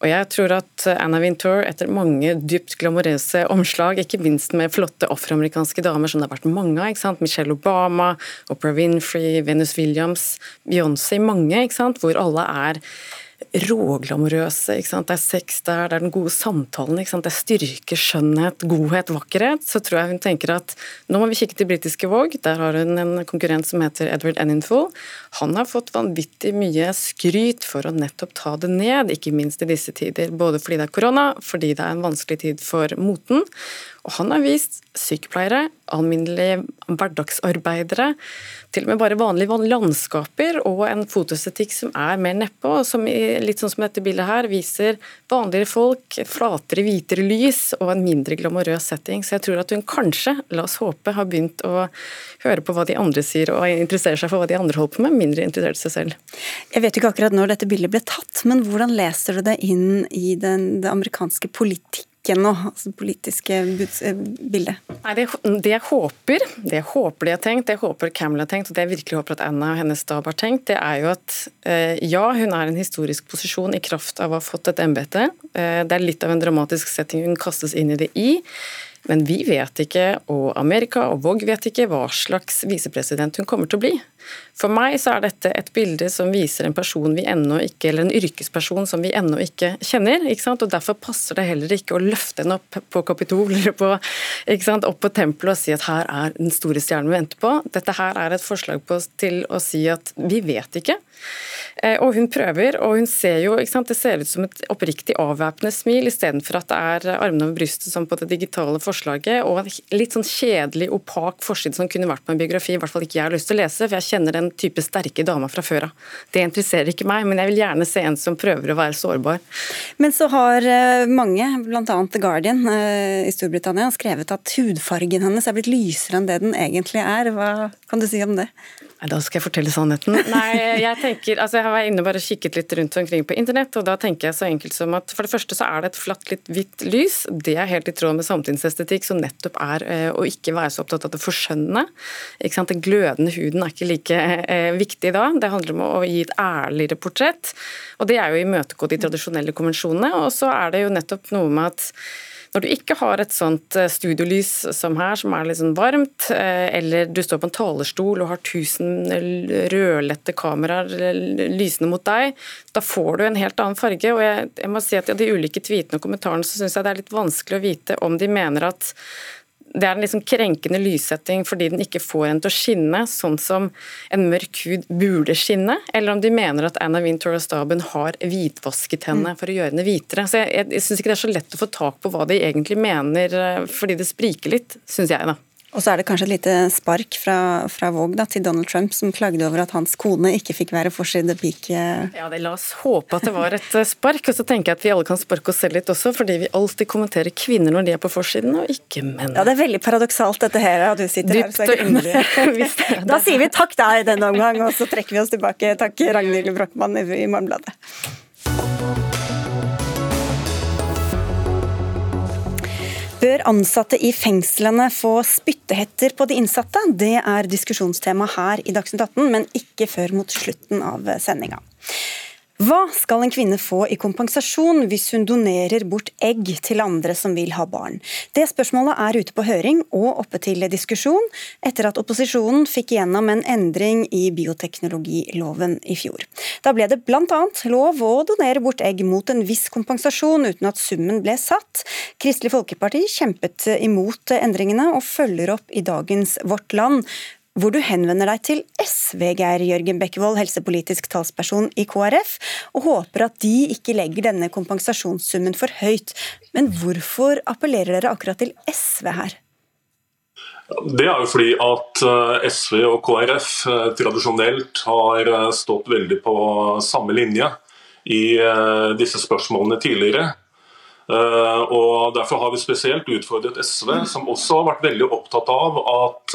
Og jeg tror at Anna Wintour, etter mange dypt glamorøse omslag, ikke minst med flotte afroamerikanske damer som det har vært mange av. Michelle Obama, Oprah Winfrey, Venus Williams, Beyoncé, mange, hvor alle er råglamorøse. Det er sex der, det er den gode samtalen, det er styrke, skjønnhet, godhet, vakkerhet. Så tror jeg hun tenker at nå må vi kikke til britiske Våg. Der har hun en konkurrent som heter Edward Enninful. Han har fått vanvittig mye skryt for å nettopp ta det ned, ikke minst i disse tider. Både fordi det er korona, fordi det er en vanskelig tid for moten. Og han har vist sykepleiere, alminnelige hverdagsarbeidere, til og med bare vanlige landskaper og en fotoestetikk som er mer nedpå, som litt sånn som dette bildet her viser vanligere folk, flatere, hvitere lys og en mindre glamorøs setting. Så jeg tror at hun kanskje, la oss håpe, har begynt å høre på hva de andre sier og interessere seg for hva de andre holder på med, mindre interessert seg selv. Jeg vet ikke akkurat når dette bildet ble tatt, men hvordan leser du det inn i den, det amerikanske politikk? Politikken noe altså politiske bilde? bildet? Nei, det, det, jeg håper, det jeg håper de har tenkt, det jeg håper Camelot har tenkt, og det jeg virkelig håper at Anna og hennes stab har tenkt, det er jo at eh, ja, hun er en historisk posisjon i kraft av å ha fått et embete. Eh, det er litt av en dramatisk setting hun kastes inn i det i. Men vi vet ikke, og Amerika og Våg vet ikke, hva slags visepresident hun kommer til å bli. For meg så er dette et bilde som viser en person vi ennå ikke, eller en yrkesperson som vi ennå ikke kjenner. Ikke sant? og Derfor passer det heller ikke å løfte henne opp på Kapitol eller på, ikke sant? opp på tempelet og si at her er den store stjernen vi venter på. Dette her er et forslag på, til å si at vi vet ikke. Eh, og hun prøver, og hun ser jo ikke sant, Det ser ut som et oppriktig avvæpnende smil, istedenfor at det er armene over brystet som på det digitale forslaget, og en litt sånn kjedelig, opak forside som kunne vært på en biografi, i hvert fall ikke jeg har lyst til å lese, for jeg kjenner den type sterke dama fra før av. Det interesserer ikke meg, men jeg vil gjerne se en som prøver å være sårbar. Men så har eh, mange, bl.a. The Guardian eh, i Storbritannia, skrevet at hudfargen hennes er blitt lysere enn det den egentlig er. Hva kan du si om det? Nei, Da skal jeg fortelle sannheten. Nei, jeg tenker, altså jeg var inne bare kikket litt rundt omkring på internett, og da tenker jeg så enkelt som at for det første så er det et flatt, litt hvitt lys. Det er helt i tråd med samtidsestetikk, som nettopp er eh, å ikke være så opptatt av det forskjønnende. Ikke sant? Den glødende huden er ikke like eh, viktig da. Det handler om å gi et ærligere portrett, og det er jo å imøtegå de tradisjonelle konvensjonene. Og så er det jo nettopp noe med at når du ikke har et sånt eh, studiolys som her, som er litt sånn varmt, eh, eller du står på en talerstol og har tusen rødlette kameraer lysende mot deg, da får du en helt annen farge. Og jeg, jeg må si at I de ulike tweetene og kommentarene så syns jeg det er litt vanskelig å vite om de mener at det er en liksom krenkende lyssetting fordi den ikke får en til å skinne sånn som en mørk hud burde skinne, eller om de mener at Anna Wintour og staben har hvitvasket henne for å gjøre henne hvitere. Så Jeg, jeg, jeg syns ikke det er så lett å få tak på hva de egentlig mener, eh, fordi det spriker litt, syns jeg. da. Og så er det kanskje et lite spark fra, fra Våg da, til Donald Trump, som klagde over at hans kone ikke fikk være forsidepike. Ja, det, La oss håpe at det var et eh, spark. Og så tenker jeg at vi alle kan sparke oss selv litt også, fordi vi alltid kommenterer kvinner når de er på forsiden, og ikke menn. Ja, det er veldig paradoksalt dette her, at du sitter Dypt her og snakker Da sier vi takk deg denne omgang, og så trekker vi oss tilbake. Takk Ragnhild Brochmann i Morgenbladet. Bør ansatte i fengslene få spyttehetter på de innsatte? Det er diskusjonstema her i Dagsnytt 18, men ikke før mot slutten av sendinga. Hva skal en kvinne få i kompensasjon hvis hun donerer bort egg til andre som vil ha barn? Det spørsmålet er ute på høring og oppe til diskusjon, etter at opposisjonen fikk gjennom en endring i bioteknologiloven i fjor. Da ble det bl.a. lov å donere bort egg mot en viss kompensasjon uten at summen ble satt. Kristelig Folkeparti kjempet imot endringene og følger opp i dagens Vårt Land hvor du henvender deg til SV, Geir Jørgen Bekkevold, helsepolitisk talsperson i KrF, og håper at de ikke legger denne kompensasjonssummen for høyt. Men hvorfor appellerer dere akkurat til SV her? Det er jo fordi at eh, SV og KrF eh, tradisjonelt har eh, stått veldig på samme linje i disse spørsmålene tidligere. Og Derfor har vi spesielt utfordret SV, som også har vært veldig opptatt av at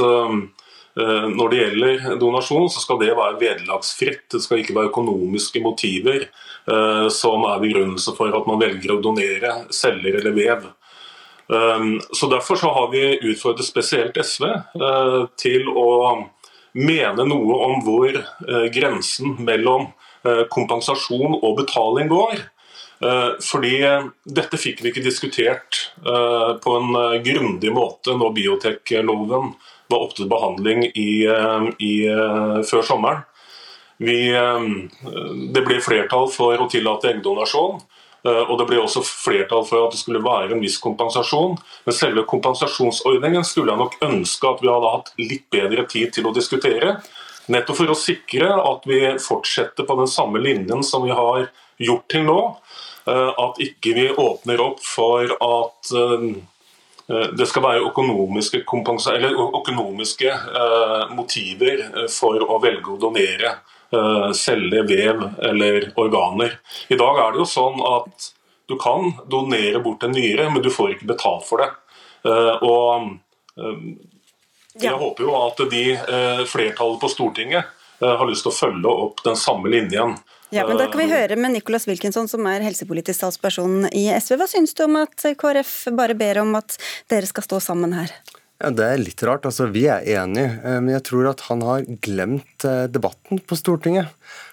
når det gjelder donasjon, så skal det være vederlagsfritt. Det skal ikke være økonomiske motiver eh, som er begrunnelse for at man velger å donere celler eller vev. Eh, så Derfor så har vi utfordret spesielt SV til å mene noe om hvor grensen mellom kompensasjon og betaling går. Fordi dette fikk vi ikke diskutert på en grundig måte når biotekloven var opp til behandling i, eh, i, eh, før sommeren. Vi, eh, det ble flertall for å tillate eggdonasjon. Og Det ble også flertall for at det skulle være en viss kompensasjon. Men selve kompensasjonsordningen skulle jeg nok ønske at vi hadde hatt litt bedre tid til å diskutere. Nettopp for å sikre at vi fortsetter på den samme linjen som vi har gjort til nå. At ikke vi åpner opp for at det skal være økonomiske, økonomiske eh, motiver eh, for å velge å donere selge, vev eller organer. I dag er det jo sånn at du kan donere bort en nyre, men du får ikke betalt for det. Og jeg håper jo at de flertallet på Stortinget har lyst til å følge opp den samme linjen. Ja, men Da kan vi høre med Nicholas Wilkinson, som er helsepolitisk talsperson i SV. Hva syns du om at KrF bare ber om at dere skal stå sammen her? Ja, Det er litt rart. altså Vi er enige, eh, men jeg tror at han har glemt eh, debatten på Stortinget.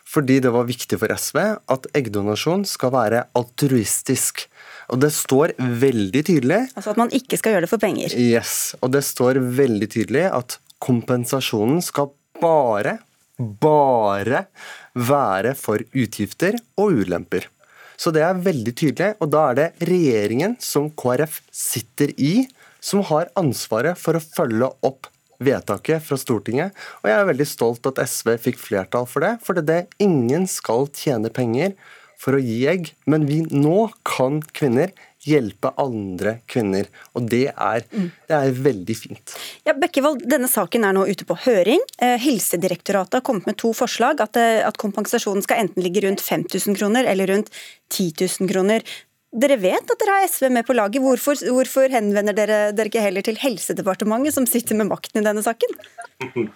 Fordi det var viktig for SV at eggdonasjon skal være altruistisk. Og det står veldig tydelig Altså at man ikke skal gjøre det for penger? Yes. Og det står veldig tydelig at kompensasjonen skal bare bare være for utgifter og ulemper. Så det er veldig tydelig, og da er det regjeringen som KrF sitter i, som har ansvaret for å følge opp vedtaket fra Stortinget. Og jeg er veldig stolt at SV fikk flertall for det, for det er det ingen skal tjene penger for å gi egg, men vi nå kan kvinner hjelpe andre kvinner. Og det er, det er veldig fint. Ja, Bekkevold, denne saken er nå ute på høring. Eh, Helsedirektoratet har kommet med to forslag. At, eh, at kompensasjonen skal enten ligge rundt 5000 kroner eller rundt 10 000 kroner. Dere vet at dere har SV med på laget. Hvorfor, hvorfor henvender dere dere ikke heller til Helsedepartementet, som sitter med makten i denne saken?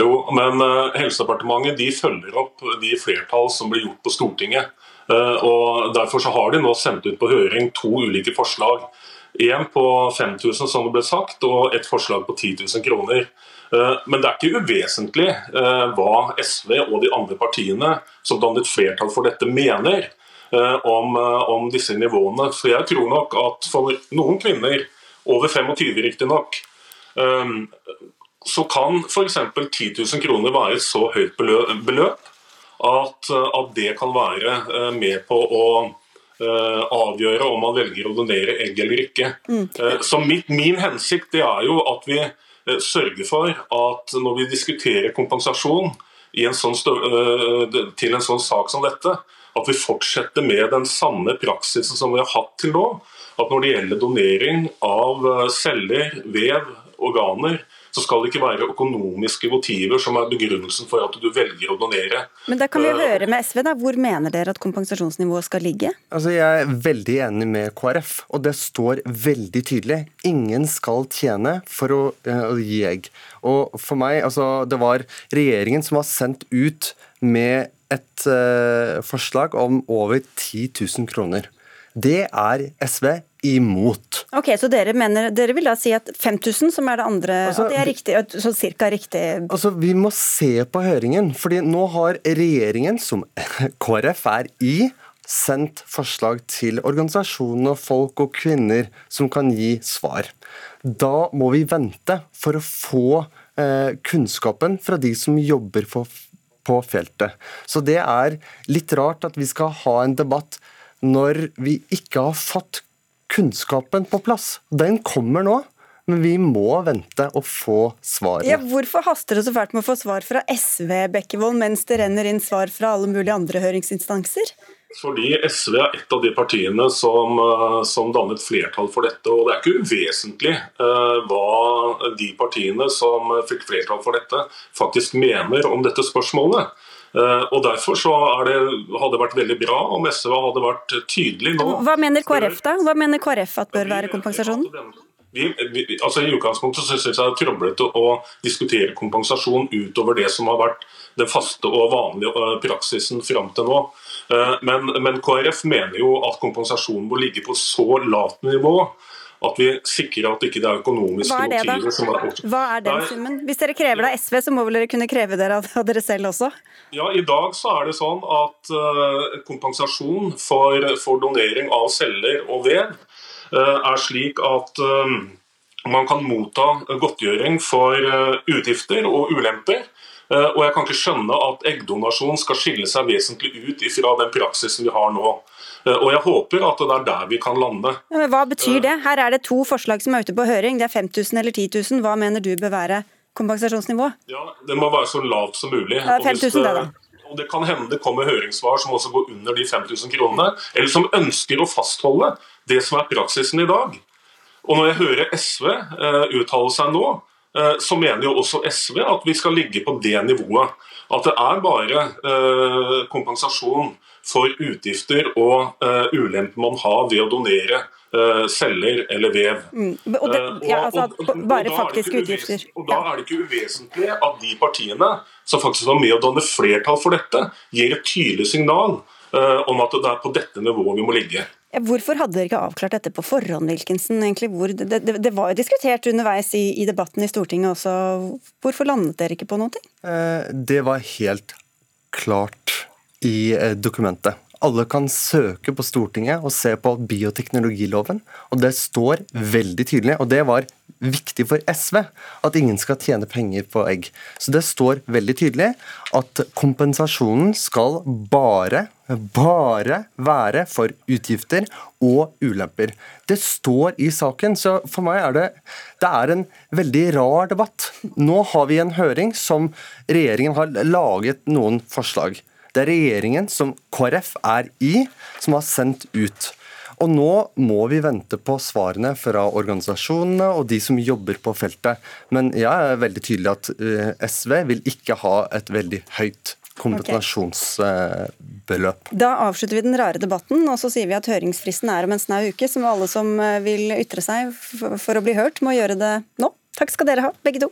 Jo, men uh, Helsedepartementet de følger opp de flertall som blir gjort på Stortinget. Uh, og Derfor så har de nå sendt ut på høring to ulike forslag. Én på 5000, som det ble sagt, og et forslag på 10 000 kroner. Uh, men det er ikke uvesentlig hva SV og de andre partiene som dannet flertall for dette, mener. Eh, om, eh, om, disse nivåene. For jeg tror nok at for noen kvinner, over 25 riktignok, eh, så kan f.eks. 10 000 kroner være et så høyt beløp at, at det kan være med på å avgjøre om man velger å donere egg eller ikke. Mm. Så mitt, Min hensikt er jo at vi sørger for at når vi diskuterer kompensasjon en sånn til en sånn sak som dette, at vi fortsetter med den samme praksisen som vi har hatt til nå. At når det gjelder donering av eh, celler, vev, organer, så skal det ikke være økonomiske motiver som er begrunnelsen for at du velger å donere. Men da kan vi Eh, høre med SV, da. Hvor mener dere at kompensasjonsnivået skal ligge? Altså, Jeg er veldig enig med KrF, og det står veldig tydelig. Ingen skal tjene for å, eh, å gi egg. Og for meg, altså, Det var regjeringen som var sendt ut med et uh, forslag om over 10 000 kroner. Det er SV imot. Ok, Så dere, mener, dere vil da si at 5000, som er det andre, Altså, at det er riktig, så cirka riktig Altså, Vi må se på høringen, fordi nå har regjeringen, som KrF er i, sendt forslag til organisasjoner, folk og kvinner som kan gi svar. Da må vi vente for å få eh, kunnskapen fra de som jobber for, på feltet. Så det er litt rart at vi skal ha en debatt når vi ikke har fått kunnskapen på plass. Den kommer nå. Men vi må vente og få svaret. ja, Hvorfor haster det så fælt med å få svar fra SV, Bekkevold, mens det renner inn svar fra alle mulige andre høringsinstanser? Fordi SV er et av de partiene som, eh, som dannet flertall for dette. Og det er ikke uvesentlig eh, hva de partiene som fikk flertall for dette, faktisk mener om dette spørsmålet. Eh, og Derfor så det, hadde det vært veldig bra om SV hadde vært tydelig nå. Hva mener KrF da? Hva mener KrF at bør være kompensasjonen? Vi, vi, altså I utgangspunktet så synes jeg det er trøblete å diskutere kompensasjon utover det som har vært den faste og vanlige øh, praksisen fram til nå. Eh, Men, men KrF mener jo at kompensasjonen må ligge på så lavt nivå at vi sikrer at ikke det er økonomiske Hva er det, motiver som er da? Hva er den summen? Hvis dere krever det av SV, så må vel dere kunne kreve dere av dere selv også? Ja, I dag så er det sånn at eh, kompensasjon for, for donering av celler og vev eh, er slik at eh, man kan motta godtgjøring for utgifter og ulemper. Og jeg kan ikke skjønne at eggdonasjon skal skille seg vesentlig ut fra den praksisen vi har nå. Eh, og jeg håper at det er der vi kan lande. Men hva betyr det? Her er det to forslag som er ute på høring. Det er 5000 eller 10 000. Hva mener du bør være kompensasjonsnivå? Ja, Det må være så lavt som mulig. Ja, er hvis 5000 det da. Og det kan hende det kommer høringssvar som også går under de 5000 kronene, eller som ønsker å fastholde det som er praksisen i dag. Og når jeg hører SV uh, uttale seg nå, uh, så mener jo også SV at vi skal ligge på det nivået. At det er bare uh, kompensasjon for utgifter og uh, ulemper man har ved å donere uh, celler eller vev. Mm. Og det, Eh, ja, altså, og- og- og bare faktiske utgifter. Og da er det ikke uvesentlig at de partiene som faktisk var med å danne flertall for dette, gir et tydelig signal eh, om at det er på dette nivået vi må ligge. Hvorfor hadde dere ikke avklart dette på forhånd, Wilkinson? egentlig? Hvor, det, det, det var jo diskutert underveis i, i debatten i Stortinget også. Hvorfor landet dere ikke på noe? Eh, Det var helt klart i eh, dokumentet. Alle kan søke på Stortinget og se på bioteknologiloven, og det står veldig tydelig. Og det var viktig for SV at ingen skal tjene penger på egg. Så det står veldig tydelig at kompensasjonen skal bare, bare være for utgifter og ulemper. Det står i saken, så for meg er det det er en veldig rar debatt. Nå har vi en høring som regjeringen har laget noen forslag. Det er regjeringen som KrF er i, som har sendt ut. Og nå må vi vente på svarene fra organisasjonene og de som jobber på feltet. Men jeg er veldig tydelig at eh, SV vil ikke ha et veldig høyt kompensasjonsbeløp. Da avslutter vi den rare debatten, og så sier vi at høringsfristen er om en snau uke, så alle som eh, vil ytre seg for å bli hørt, må gjøre det nå. Takk skal dere ha, begge to.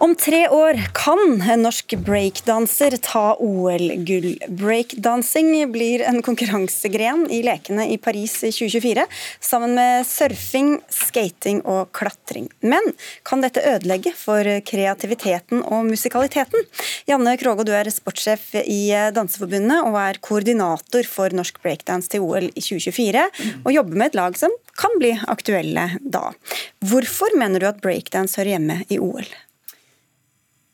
Om tre år kan en norsk breakdanser ta OL-gull. Breakdansing blir en konkurransegren i lekene i Paris i 2024, sammen med surfing, skating og klatring. Men kan dette ødelegge for kreativiteten og musikaliteten? Janne Krogå, du er sportssjef i Danseforbundet og er koordinator for norsk breakdance til OL i 2024, og jobber med et lag som kan bli aktuelle da. Hvorfor mener du at breakdance hører hjemme i OL?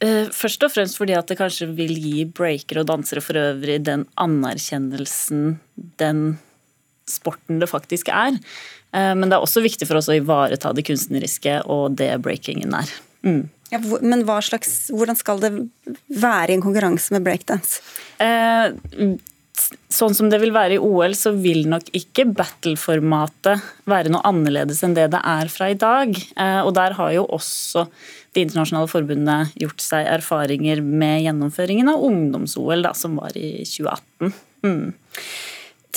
Eh, Først og fremst fordi at det kanskje vil gi breakere og dansere for øvrig den anerkjennelsen den sporten det faktisk er. Eh, Men det er også viktig for oss å ivareta det kunstneriske og det breakingen er. Mm. Ja, men slags, hvordan skal det være i en konkurranse med breakdance? Eh, sånn som det vil være i OL, så vil nok ikke battle-formatet være noe annerledes enn det det er fra i dag. Eh, og der har jo også de internasjonale forbundene gjort seg erfaringer med gjennomføringen av ungdoms-OL, som var i 2018. Mm.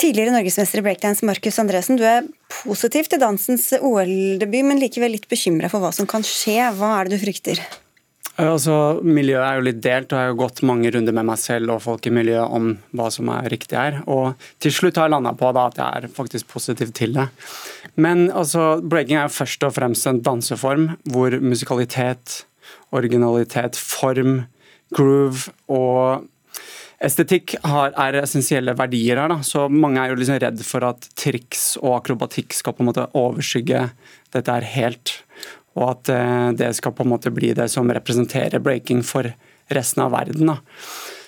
Tidligere norgesmester i breakdance Markus Andresen, du er positiv til dansens OL-debut, men likevel litt bekymra for hva som kan skje. Hva er det du frykter? Altså, miljøet er jo litt delt, og jeg har jo gått mange runder med meg selv og folk i miljøet om hva som er riktig her. Og til slutt har jeg landa på da, at jeg er faktisk positiv til det. Men altså, breaking er jo først og fremst en danseform hvor musikalitet, originalitet, form, groove og Estetikk har, er essensielle verdier her. Da. så Mange er jo liksom redd for at triks og akrobatikk skal på en måte overskygge dette her helt og at eh, det skal på en måte bli det som representerer breaking for resten av verden. Da.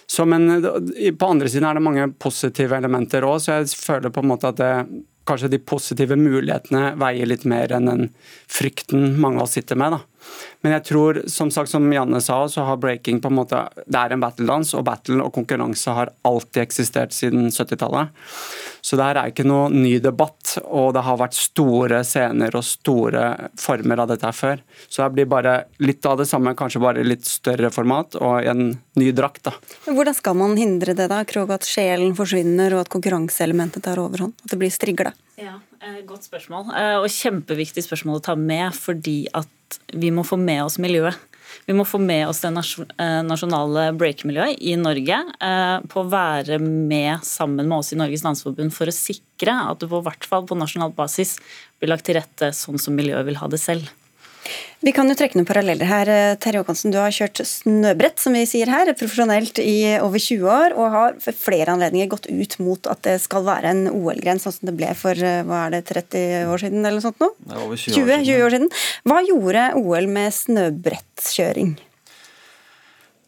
Så, men eh, på andre siden er det mange positive elementer òg, så jeg føler på en måte at det, kanskje de positive mulighetene veier litt mer enn den frykten mange av oss sitter med. da. Men jeg tror, som sagt, som Janne sa, så har breaking på en måte Det er en battledans, og battle og konkurranse har alltid eksistert siden 70-tallet. Så det her er ikke noe ny debatt, og det har vært store scener og store former av dette her før. Så det blir bare litt av det samme, kanskje bare litt større format og en ny drakt. da. Hvordan skal man hindre det, da? Krog, at sjelen forsvinner og at konkurranseelementet tar overhånd? At det blir strigla? Ja, Godt spørsmål, eh, og kjempeviktig spørsmål å ta med, fordi at vi må få med oss miljøet. Vi må få med oss det eh, nasjonale break-miljøet i Norge på å være med sammen med oss i Norges Landsforbund for å sikre at det på hvert fall på nasjonal basis blir lagt til rette sånn som miljøet vil ha det selv. Vi kan jo trekke noen paralleller her. Eh, Terje Håkonsen, du har kjørt snøbrett, som vi sier her, profesjonelt i over 20 år, og har for flere anledninger gått ut mot at det skal være en OL-gren, sånn som det ble for eh, hva er det, 30 år siden eller noe sånt nå? Det er over 20, 20, 20 år siden. Hva gjorde OL med snøbrettkjøring?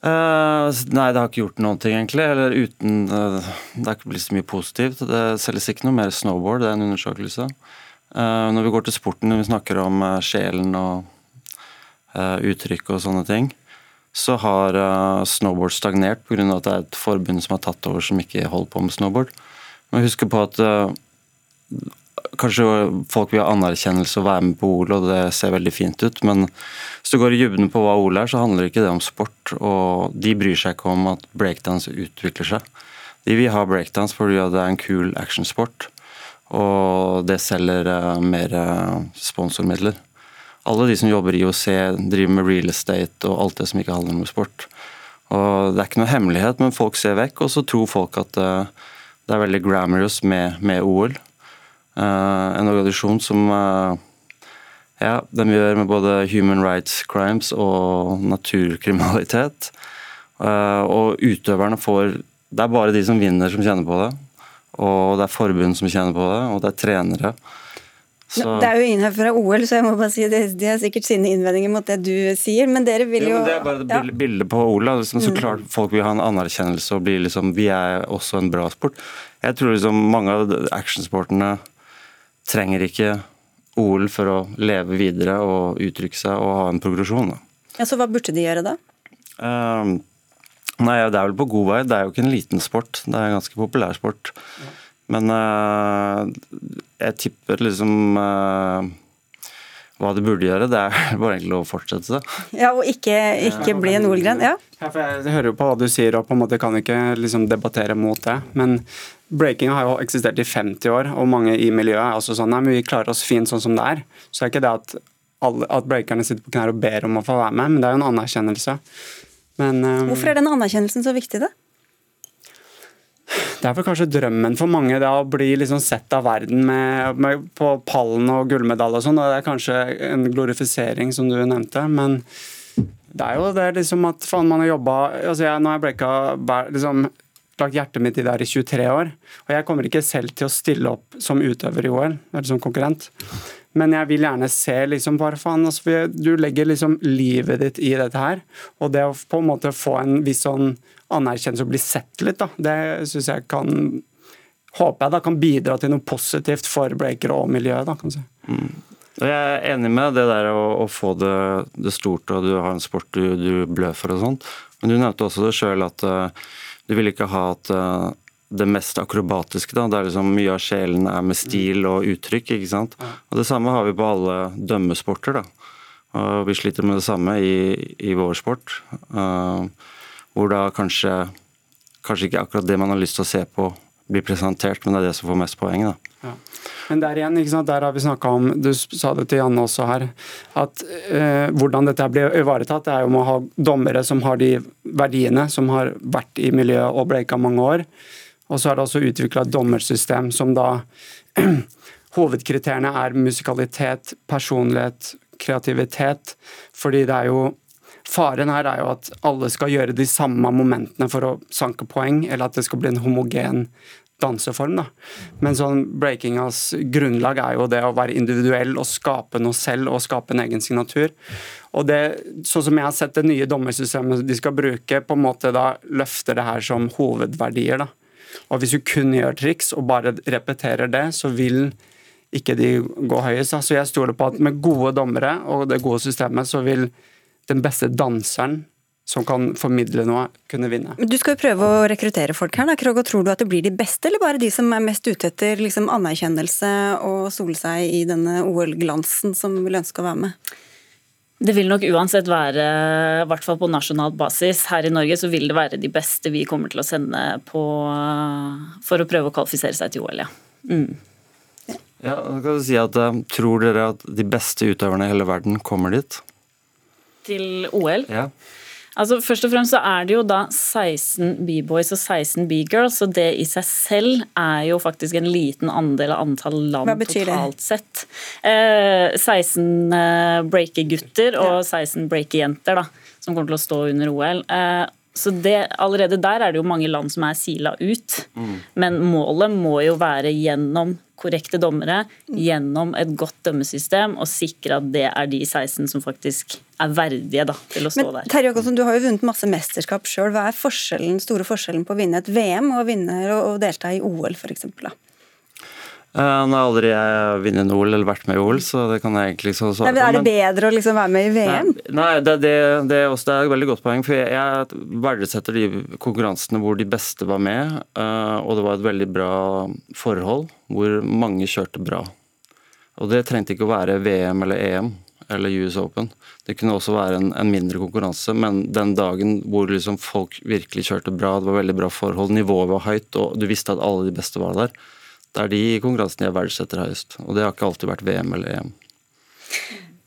Uh, nei, det har ikke gjort noen ting, egentlig. Eller uten uh, Det har ikke blitt så mye positivt. Det selges ikke noe mer snowboard, det er en undersøkelse. Uh, når vi går til sporten, når vi snakker om sjelen og Eh, uttrykk og sånne ting, så har eh, snowboard stagnert pga. at det er et forbund som har tatt over som ikke holder på med snowboard. Men husk på at eh, kanskje folk vil ha anerkjennelse og være med på OL, og det ser veldig fint ut, men hvis du går i dybden på hva OL er, så handler ikke det om sport. Og de bryr seg ikke om at breakdance utvikler seg. De vil ha breakdance fordi det er en kul actionsport, og det selger mer sponsormidler alle de som jobber i IOC, driver med real estate og alt det som ikke handler om sport. Og Det er ikke noe hemmelighet, men folk ser vekk, og så tror folk at uh, det er veldig glamorous med, med OL. Eh, en organisasjon som ja, de gjør med både human rights crimes og naturkriminalitet. og utøverne får Det er bare de som vinner, som kjenner på det. Og det er forbund som kjenner på det, og det er trenere. Så... Det er jo ingen her fra OL, så jeg må bare si det, de har sikkert sine innvendinger mot det du sier, men dere vil jo, jo Det er bare ja. bilde på OL. Liksom, så mm. klart Folk vil ha en anerkjennelse og bli liksom Vi er også en bra sport. Jeg tror liksom mange av actionsportene trenger ikke OL for å leve videre og uttrykke seg og ha en progresjon. Da. Ja, Så hva burde de gjøre da? Um, nei, Det er vel på god vei. Det er jo ikke en liten sport. Det er en ganske populær sport. Ja. Men uh, jeg tipper liksom uh, hva du burde gjøre, det er bare egentlig å fortsette det. Ja, Og ikke, ikke bli en OL-gren? Ja. ja for jeg hører jo på hva du sier og på en måte kan ikke liksom debattere mot det. Men breaking har jo eksistert i 50 år, og mange i miljøet er også sånn nei, men vi klarer oss fint sånn som det er. Så er ikke det at, alle, at breakerne sitter på knær og ber om å få være med, men det er jo en anerkjennelse. Men, um, Hvorfor er den anerkjennelsen så viktig, da? Det er vel kanskje drømmen for mange da, å bli liksom sett av verden med, med, på pallen og gullmedalje og sånn. Det er kanskje en glorifisering, som du nevnte. Men det er jo det liksom at faen, man har jobba altså jeg, Nå har jeg breaka liksom, lagt hjertet mitt i det her i 23 år. Og jeg kommer ikke selv til å stille opp som utøver i OL, eller som konkurrent. Men jeg vil gjerne se liksom bare faen, altså, Du legger liksom livet ditt i dette her. Og det å på en måte få en viss sånn anerkjennelse og bli sett litt, da, det syns jeg kan Håper jeg da kan bidra til noe positivt for breakere og miljøet. da, kan si. Mm. Jeg er enig med det der å, å få det, det, stort, og du har en sport du, du blør for og sånt. Men du nevnte også det sjøl at uh, du vil ikke ha at uh, det mest akrobatiske. Da. Det er liksom Mye av sjelen er med stil og uttrykk. ikke sant? Og Det samme har vi på alle dømmesporter. da. Og Vi sliter med det samme i, i vår sport. Uh, hvor da kanskje, kanskje ikke akkurat det man har lyst til å se på blir presentert, men det er det som får mest poeng. da. Ja. Men der igjen, der har vi snakka om, du sa det til Janne også her, at eh, hvordan dette blir ivaretatt, det er jo med å ha dommere som har de verdiene, som har vært i miljøet og bleika mange år. Og så er det også utvikla et dommersystem som da Hovedkriteriene er musikalitet, personlighet, kreativitet. Fordi det er jo Faren her er jo at alle skal gjøre de samme momentene for å sanke poeng, eller at det skal bli en homogen danseform. da. Men sånn breakingas grunnlag er jo det å være individuell og skape noe selv og skape en egen signatur. Og det, sånn som jeg har sett det nye dommersystemet de skal bruke, på en måte da løfter det her som hovedverdier. da. Og Hvis du kun gjør triks og bare repeterer det, så vil ikke de gå høyest. Så jeg stoler på at med gode dommere og det gode systemet, så vil den beste danseren som kan formidle noe, kunne vinne. Du skal jo prøve å rekruttere folk her. da, Krog, og Tror du at det blir de beste, eller bare de som er mest ute etter liksom, anerkjennelse og sole seg i denne OL-glansen, som vil ønske å være med? Det vil nok uansett være, i hvert fall på nasjonal basis, her i Norge så vil det være de beste vi kommer til å sende på for å prøve å kvalifisere seg til OL, ja. Mm. Ja, kan du si at eh, Tror dere at de beste utøverne i hele verden kommer dit? Til OL? Ja. Altså, først og fremst så er det jo da 16 B-boys og 16 B-girls, og det i seg selv er jo faktisk en liten andel av antall land totalt sett. Eh, 16 eh, breaker-gutter og 16 breaker-jenter da, som kommer til å stå under OL. Eh, så det, Allerede der er det jo mange land som er sila ut, Mm. men målet må jo være gjennom korrekte dommere, gjennom et godt dømmesystem, og sikre at det er de 16 som faktisk er verdige da, til å stå Men der. Terje Håkonsen, du har jo vunnet masse mesterskap sjøl. Hva er forskjellen, store forskjellen på å vinne et VM og vinne og delta i OL, f.eks.? Eh, Nå har aldri jeg vunnet OL eller vært med i OL, så det kan jeg egentlig ikke svare Er det bedre å liksom være med i VM? Nei, nei det, det, det, er også, det er et veldig godt poeng. for Jeg, jeg verdsetter de konkurransene hvor de beste var med, eh, og det var et veldig bra forhold hvor mange kjørte bra. Og Det trengte ikke å være VM eller EM eller US Open. Det kunne også være en, en mindre konkurranse, men den dagen hvor liksom folk virkelig kjørte bra, det var veldig bra forhold, nivået var høyt, og du visste at alle de beste var der, det er de konkurransene jeg verdsetter høyest. Og det har ikke alltid vært VM eller EM.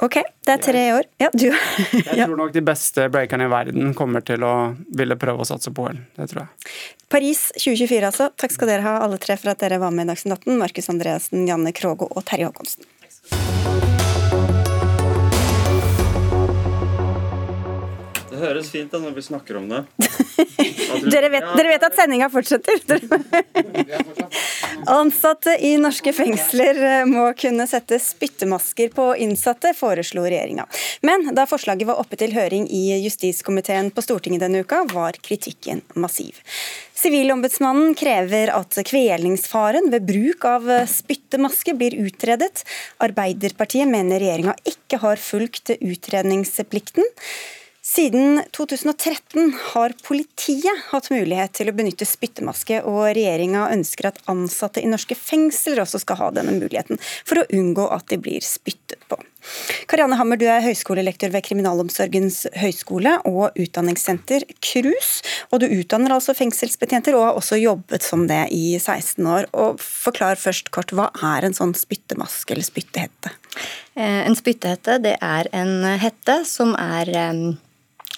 Ok, det er tre år. Ja, du Jeg tror nok de beste breakerne i verden kommer til å ville prøve å satse på OL. Det tror jeg. Paris 2024, altså. Takk skal dere ha, alle tre, for at dere var med i Dagsnytt 18. Markus Andreassen, Janne Krogo og Terje Håkonsen. Det høres fint ut når vi snakker om det. Dere vet, dere vet at sendinga fortsetter? Ansatte i norske fengsler eh, må kunne sette spyttemasker på innsatte, foreslo regjeringa. Men da forslaget var oppe til høring i justiskomiteen på Stortinget denne uka, var kritikken massiv. Sivilombudsmannen krever at kvelingsfaren ved bruk av spyttemaske blir utredet. Arbeiderpartiet mener regjeringa ikke har fulgt utredningsplikten. Siden 2013 har politiet hatt mulighet til å benytte spyttemaske, og regjeringa ønsker at ansatte i norske fengsler også skal ha denne muligheten, for å unngå at de blir spyttet på. Karianne Hammer, du er høyskolelektor ved Kriminalomsorgens høgskole og utdanningssenter KRUS. Og du utdanner altså fengselsbetjenter, og har også jobbet som det i 16 år. Og Forklar først kort, hva er en sånn spyttemaske eller spyttehette? Eh, En spyttehette det er en hette som er eh,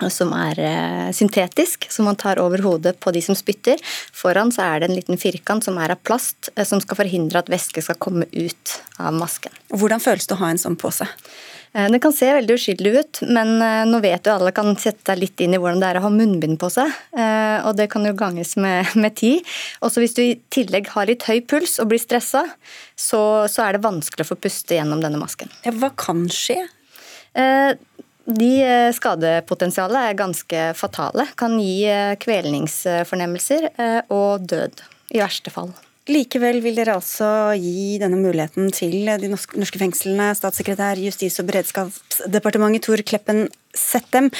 som er eh, syntetisk, som man tar over hodet på de som spytter. Foran så er det en liten firkant som er av plast, eh, som skal forhindre at væske skal komme ut av masken. Hvordan føles det å ha en sånn på seg? Eh, Det kan se veldig uskyldig ut, men nå vet jo alle kan sette deg litt inn i hvordan det er å ha munnbind på seg. Og det kan jo ganges med, med tid. Også hvis du i tillegg har litt høy puls og blir stressa, så, så er det vanskelig å få puste gjennom denne masken. Ja, hva kan skje? Eh, De eh, skadepotensialet er ganske fatale. Kan gi eh, kvelningsfornemmelser eh, og død, i verste fall. Likevel vil dere altså gi denne muligheten til de norske fengslene. Statssekretær Justis- og beredskapsdepartementet Tor Kleppen Settem.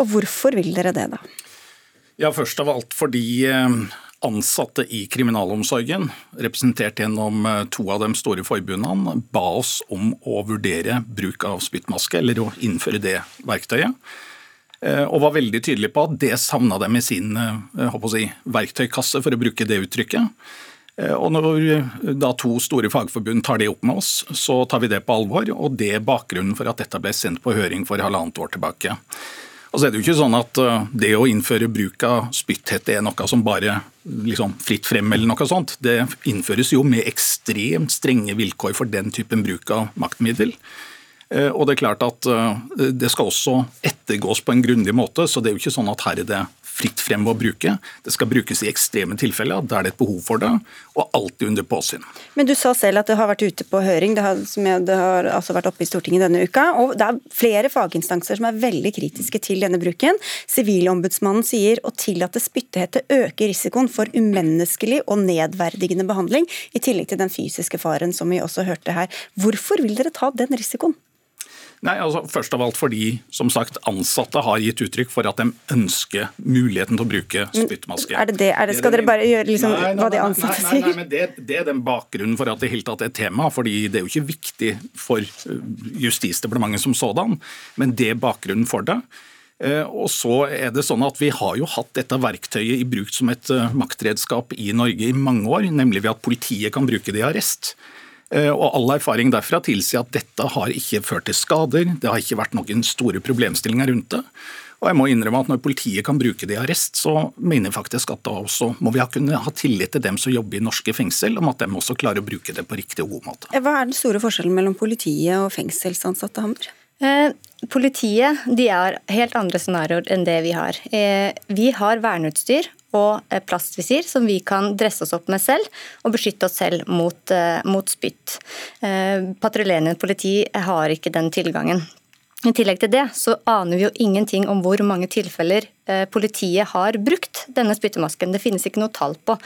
Og hvorfor vil dere det, da? Ja, først av alt fordi eh, Ansatte i kriminalomsorgen, representert gjennom eh, to av de store forbundene, ba oss om å vurdere bruk av spyttmaske, eller å innføre det verktøyet. Eh, og var veldig tydelig på at det savna dem i sin si, verktøykasse, for å bruke det uttrykket. Og Når da to store fagforbund tar det opp med oss, så tar vi det på alvor. og Det er bakgrunnen for at dette ble sendt på høring for halvannet år tilbake. Og så er Det jo ikke sånn at eh, det å innføre bruk av spytthette er noe som bare liksom fritt frem eller noe sånt. Det innføres jo med ekstremt strenge vilkår for den typen bruk av maktmiddel. Eh, og det er klart at eh, det skal også ettergås på en grundig måte, så det er jo ikke sånn at her er det fritt frem å bruke. Det skal brukes i ekstreme tilfeller det er et behov for det, og alltid under påsyn. Men du sa selv at det har vært ute på høring, det har, jeg, det har altså vært oppe i Stortinget denne uka. og Det er flere faginstanser som er veldig kritiske til denne bruken. Sivilombudsmannen sier å tillate spyttehette øker risikoen for umenneskelig og nedverdigende behandling, i tillegg til den fysiske faren som vi også hørte her. Hvorfor vil dere ta den risikoen? Nei, altså Først av alt fordi som sagt, ansatte har gitt uttrykk for at de ønsker muligheten til å bruke spyttmaske. Er det det? Er det, skal dere bare gjøre liksom, nei, nei, hva de ansatte nei, nei, nei, men det, det, er den bakgrunnen for at det hele tatt er et tema. fordi Det er jo ikke viktig for eh, Justisdepartementet som sådan, men det er bakgrunnen for det. Eh, og så er det sånn at Vi har jo hatt dette verktøyet i bruk som et eh, maktredskap i Norge i mange år, nemlig ved at politiet kan bruke det i arrest. Eh, og All erfaring derfra tilsier at dette har ikke ført til skader, det har ikke vært noen store problemstillinger rundt det. Og jeg må innrømme at Når politiet kan bruke det i arrest, så mener jeg faktisk at da også må vi ha kunne ha tillit til dem som jobber i norske fengsel, om at de også klarer å bruke det på riktig og god måte. Hva er den store forskjellen mellom politiet og fengselsansatte, Hammer? Eh, politiet de har helt andre scenarioer enn det vi har. Eh, vi har verneutstyr og eh, plastvisir som vi kan dresse oss opp med selv og beskytte oss selv mot, mot spytt. Patruljerende politi har ikke den tilgangen. I tillegg til det så aner vi jo ingenting om hvor mange tilfeller politiet har brukt denne spyttemasken. Det finnes ikke noe tall på.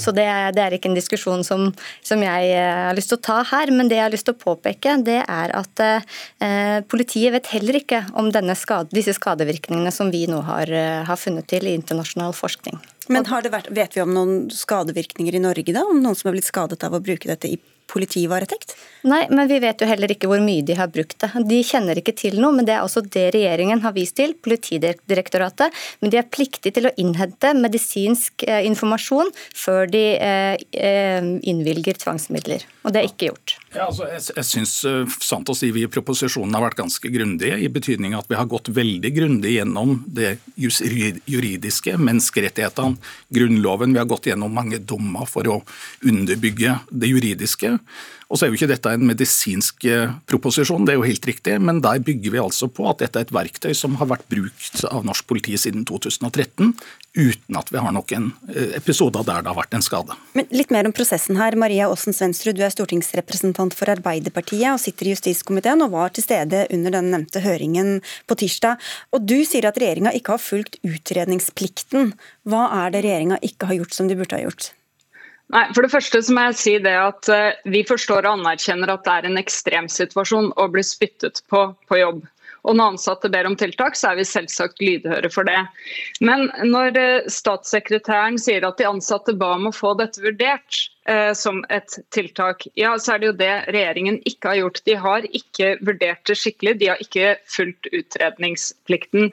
Så det, det er ikke en diskusjon som, som, jeg eh, har lyst til å ta her. Men det jeg har lyst til å påpeke, det er at eh, politiet vet heller ikke om skade, disse skadevirkningene som vi nå har, eh, har funnet til i internasjonal forskning. Men vært, Vet vi om noen skadevirkninger i Norge, da? Om noen som har blitt skadet av å bruke dette i politivaretekt? Nei, men vi vet jo heller ikke hvor mye de har brukt det. De kjenner ikke til noe, men det er også det regjeringen har vist til, Politidirektoratet. Men de er pliktige til å innhente medisinsk eh, informasjon før de eh, eh, innvilger tvangsmidler. Og det er ikke gjort. Ja, altså, jeg jeg syns sant å si vi i proposisjonen har vært ganske grundige, i betydning at vi har gått veldig grundig gjennom det juridiske, menneskerettighetene, Grunnloven. Vi har gått gjennom mange dommer for å underbygge det juridiske. Og så er jo ikke dette en medisinsk eh, proposisjon, det er jo helt riktig, men der bygger vi altså på at dette er et verktøy som har vært brukt av norsk politi siden 2013, uten at vi har noen eh, episoder der det har vært en skade. Men Litt mer om prosessen her. Maria Aasen Svensrud, du er stortingsrepresentant for Arbeiderpartiet og sitter i justiskomiteen og var til stede under den nevnte høringen på tirsdag. Og Du sier at regjeringa ikke har fulgt utredningsplikten. Hva er det regjeringa ikke har gjort som de burde ha gjort? Nei, For det første så må jeg si det at eh, Vi forstår og anerkjenner at det er en ekstremsituasjon å bli spyttet på på jobb. Og når ansatte ber om tiltak, så er vi selvsagt lydhøre for det. Men når eh, statssekretæren sier at de ansatte ba om å få dette vurdert, som et tiltak, ja, så er det jo det regjeringen ikke har gjort. De har ikke vurdert det skikkelig, de har ikke fulgt utredningsplikten.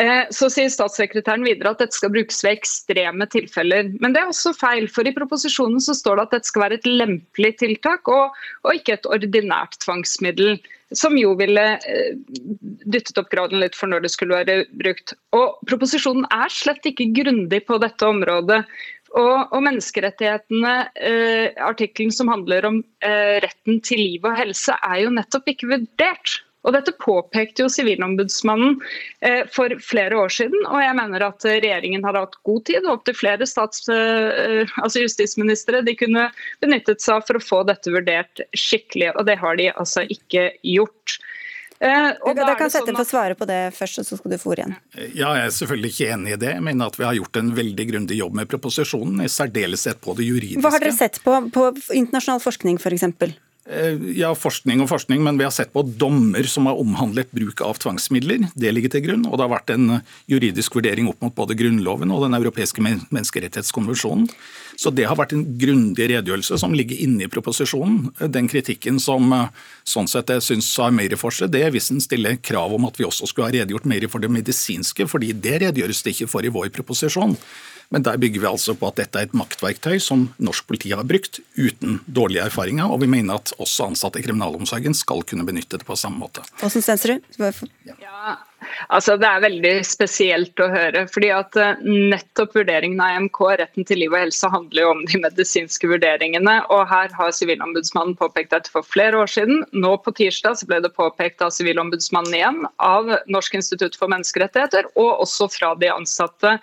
Eh, så sier statssekretæren videre at dette skal brukes ved ekstreme tilfeller. Men det er også feil, for i proposisjonen så står det at dette skal være et lempelig tiltak, og, og ikke et ordinært tvangsmiddel som jo ville eh, dyttet opp graden litt for når det skulle være brukt. Og Proposisjonen er slett ikke grundig på dette området. Og, og menneskerettighetene, eh, artikkelen som handler om eh, retten til liv og helse, er jo nettopp ikke vurdert. Og Dette påpekte jo Sivilombudsmannen eh, for flere år siden, og jeg mener at regjeringen har hatt god tid. og Opptil flere stats, eh, altså justisministre de kunne benyttet seg av for å få dette vurdert skikkelig, og det har de altså ikke gjort. Eh, og da kan sette sånn at... svare på det først, og så skal du få ordet igjen. Ja, Jeg er selvfølgelig ikke enig i det. Jeg mener at vi har gjort en veldig grundig jobb med proposisjonen, i særdeleshet på det juridiske. Hva har dere sett på, på internasjonal forskning f.eks.? Eh, ja, forskning og forskning, men vi har sett på dommer som har omhandlet bruk av tvangsmidler. Det ligger til grunn. Og det har vært en juridisk vurdering opp mot både Grunnloven og Den europeiske menneskerettighetskonvensjonen. Så det har vært en grundig redegjørelse som ligger inne i proposisjonen. Den kritikken som sånn sett jeg syns har mer for seg, det er hvis en stiller krav om at vi også skulle ha redegjort mer for det medisinske, fordi det redegjøres det ikke for i vår proposisjon. Men der bygger vi altså på at dette er et maktverktøy som norsk politi har brukt uten dårlige erfaringer, og vi mener at også ansatte i kriminalomsorgen skal kunne benytte det på samme måte. Hvordan stenser du? Ja, Altså, det er veldig spesielt å høre. fordi at eh, Nettopp vurderingen av EMK, retten til liv og helse, handler jo om de medisinske vurderingene. og Her har Sivilombudsmannen påpekt dette for flere år siden. Nå på tirsdag ble det påpekt av Sivilombudsmannen igjen, av Norsk institutt for menneskerettigheter og også fra de ansatte.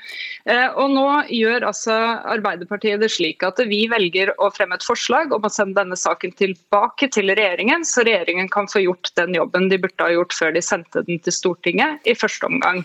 Eh, og Nå gjør altså Arbeiderpartiet det slik at vi velger å fremme et forslag om å sende denne saken tilbake til regjeringen, så regjeringen kan få gjort den jobben de burde ha gjort før de sendte den til Stortinget i første omgang.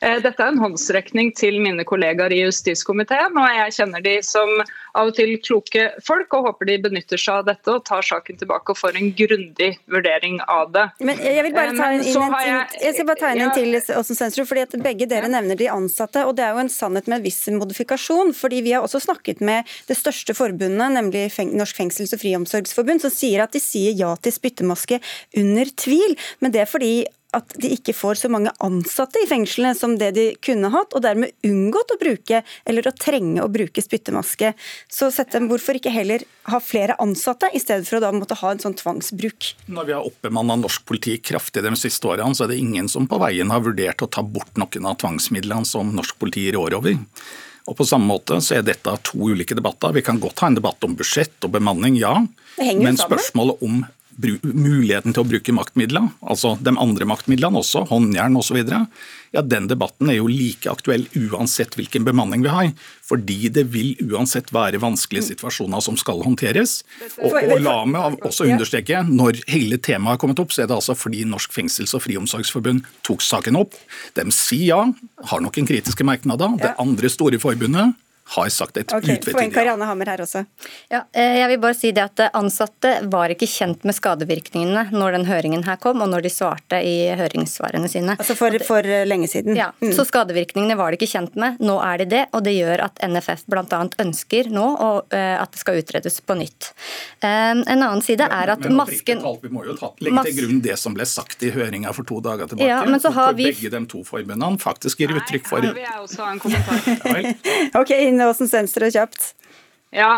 Eh, dette er en håndsrekning til mine kollegaer i justiskomiteen, og jeg kjenner de som av og til kloke folk, og håper de benytter seg av dette og tar saken tilbake og får en grundig vurdering av det. Men jeg vil bare ta inn, inn en, jeg, jeg skal bare ta inn en til, Åsen Sensrud, fordi at begge dere nevner de ansatte, og det er jo en sannhet med en viss modifikasjon. fordi Vi har også snakket med det største forbundet, nemlig Norsk fengsels- og friomsorgsforbund, som sier at de sier ja til spyttemaske under tvil. Men det er fordi at de ikke får så mange ansatte i fengslene som det de kunne hatt, og dermed unngått å bruke eller å trenge å bruke spyttemaske. Så Settem, hvorfor ikke heller ha flere ansatte, i stedet for å da måtte ha en sånn tvangsbruk? Når vi har oppbemanna norsk politi kraftig de siste årene, så er det ingen som på veien har vurdert å ta bort noen av tvangsmidlene som norsk politi rår over. Og på samme måte så er dette to ulike debatter. Vi kan godt ha en debatt om budsjett og bemanning, ja. Men spørsmålet om muligheten til å bruke maktmidler, altså de andre maktmidlene også, håndjern osv., ja, den debatten er jo like aktuell uansett hvilken bemanning vi har. Fordi det vil uansett være vanskelige situasjoner som skal håndteres. Og, og la meg også understreke, når hele temaet har kommet opp, så er det altså fordi Norsk fengsels- og friomsorgsforbund tok saken opp. De sier ja, har noen kritiske merknader. Det andre store forbundet har sagt et okay, utvetydig Karianne Hammer her også. Ja, eh, jeg vil bare si det at Ansatte var ikke kjent med skadevirkningene når den høringen her kom, og når de svarte i høringssvarene sine. Altså for, for lenge siden? Ja, mm. så skadevirkningene var de ikke kjent med. Nå er de det, og det gjør at NFF bl.a. ønsker nå eh, at det skal utredes på nytt. Eh, en annen side er at men, masken Vi må jo ta, legge til grunn det som ble sagt i høringa for to dager tilbake. Ja, men så har vi... Begge de to forbundene faktisk gir uttrykk for Nei, vil jeg også ha en kommentar. okay, Line Aasen har kjøpt? Ja,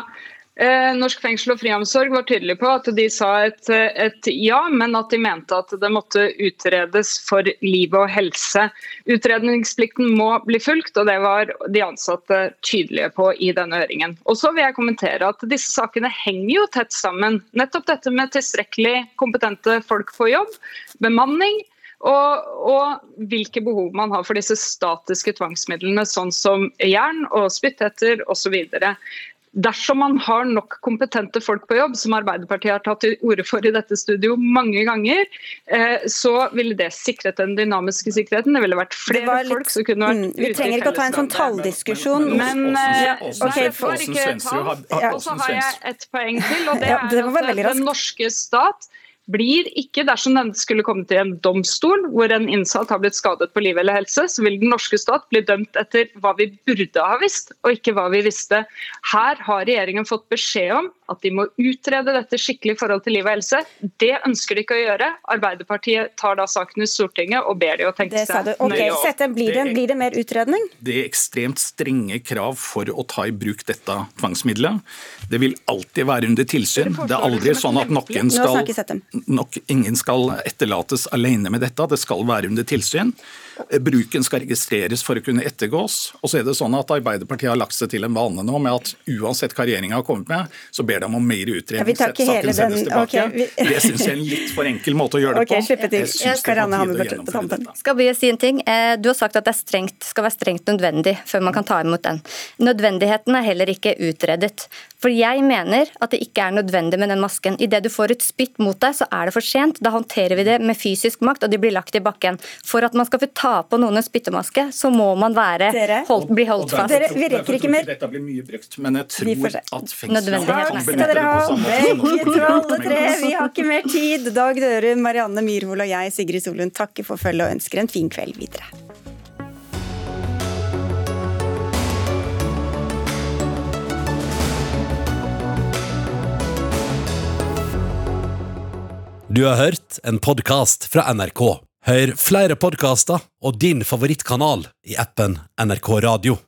eh, Norsk fengsel og friomsorg var tydelig på at de sa et, et, ja, men at de mente at det måtte utredes for liv og helse. Utredningsplikten må bli fulgt, og det var de ansatte tydelige på i denne høringen. Og så vil jeg kommentere at Disse sakene henger jo tett sammen. Nettopp dette med tilstrekkelig kompetente folk på jobb, bemanning og, og, hvilke behov man har for disse statiske tvangsmidlene, sånn som jern og spytthetter osv. Dersom man har nok kompetente folk på jobb, som Arbeiderpartiet har tatt til orde for i dette studio mange ganger, eh, så ville det sikret den dynamiske sikkerheten. Det ville vært flere litt, folk som kunne vært mm, ute i Vi trenger ikke å ta en sånn talldiskusjon. Men, eh, okay, får. Og så har jeg et poeng til, og det er at den norske stat blir ikke, dersom den skulle komme til en domstol hvor en innsatt har blitt skadet på liv eller helse, så vil den norske stat bli dømt etter hva vi burde ha visst, og ikke hva vi visste. Her har regjeringen fått beskjed om at de må utrede dette skikkelig i forhold til liv og helse. Det ønsker de ikke å gjøre. Arbeiderpartiet tar da saken i Stortinget og ber de å tenke seg okay, nøye om. Blir det, blir det mer utredning? Det er ekstremt strenge krav for å ta i bruk dette tvangsmiddelet. Det vil alltid være under tilsyn. Det er aldri sånn at noen skal nok ingen skal etterlates alene med dette. Det skal være under tilsyn. Bruken skal registreres for å kunne ettergås. Og så er det sånn at Arbeiderpartiet har lagt seg til en vane nå med at uansett hva regjeringa har kommet med, så ber de om mer utredning. Ja, saken hele den. Okay, vi... det syns jeg er en litt for enkel måte å gjøre det okay, på. Jeg syns det er på tide å Skal vi si en ting? Eh, du har sagt at det strengt, skal være strengt nødvendig før man kan ta imot den. Nødvendigheten er heller ikke utredet. For jeg mener at det ikke er nødvendig med den masken. Idet du får et spytt mot deg, så er det for sent. Da håndterer vi det med fysisk makt, og de blir lagt i bakken. For at man skal få ta på noen en spyttemaske, så må man være, holdt, bli holdt fast. Dere, vi rekker ikke mer. Dette blir mye brukt, men jeg tror at fengsel skal dere ha. Begge to, alle tre. Vi har ikke mer tid. Dag Dørum, Marianne Myrhol og jeg, Sigrid Solund, takker for følget og ønsker en fin kveld videre. Du har hørt en podkast fra NRK. Hør flere podkaster og din favorittkanal i appen NRK Radio.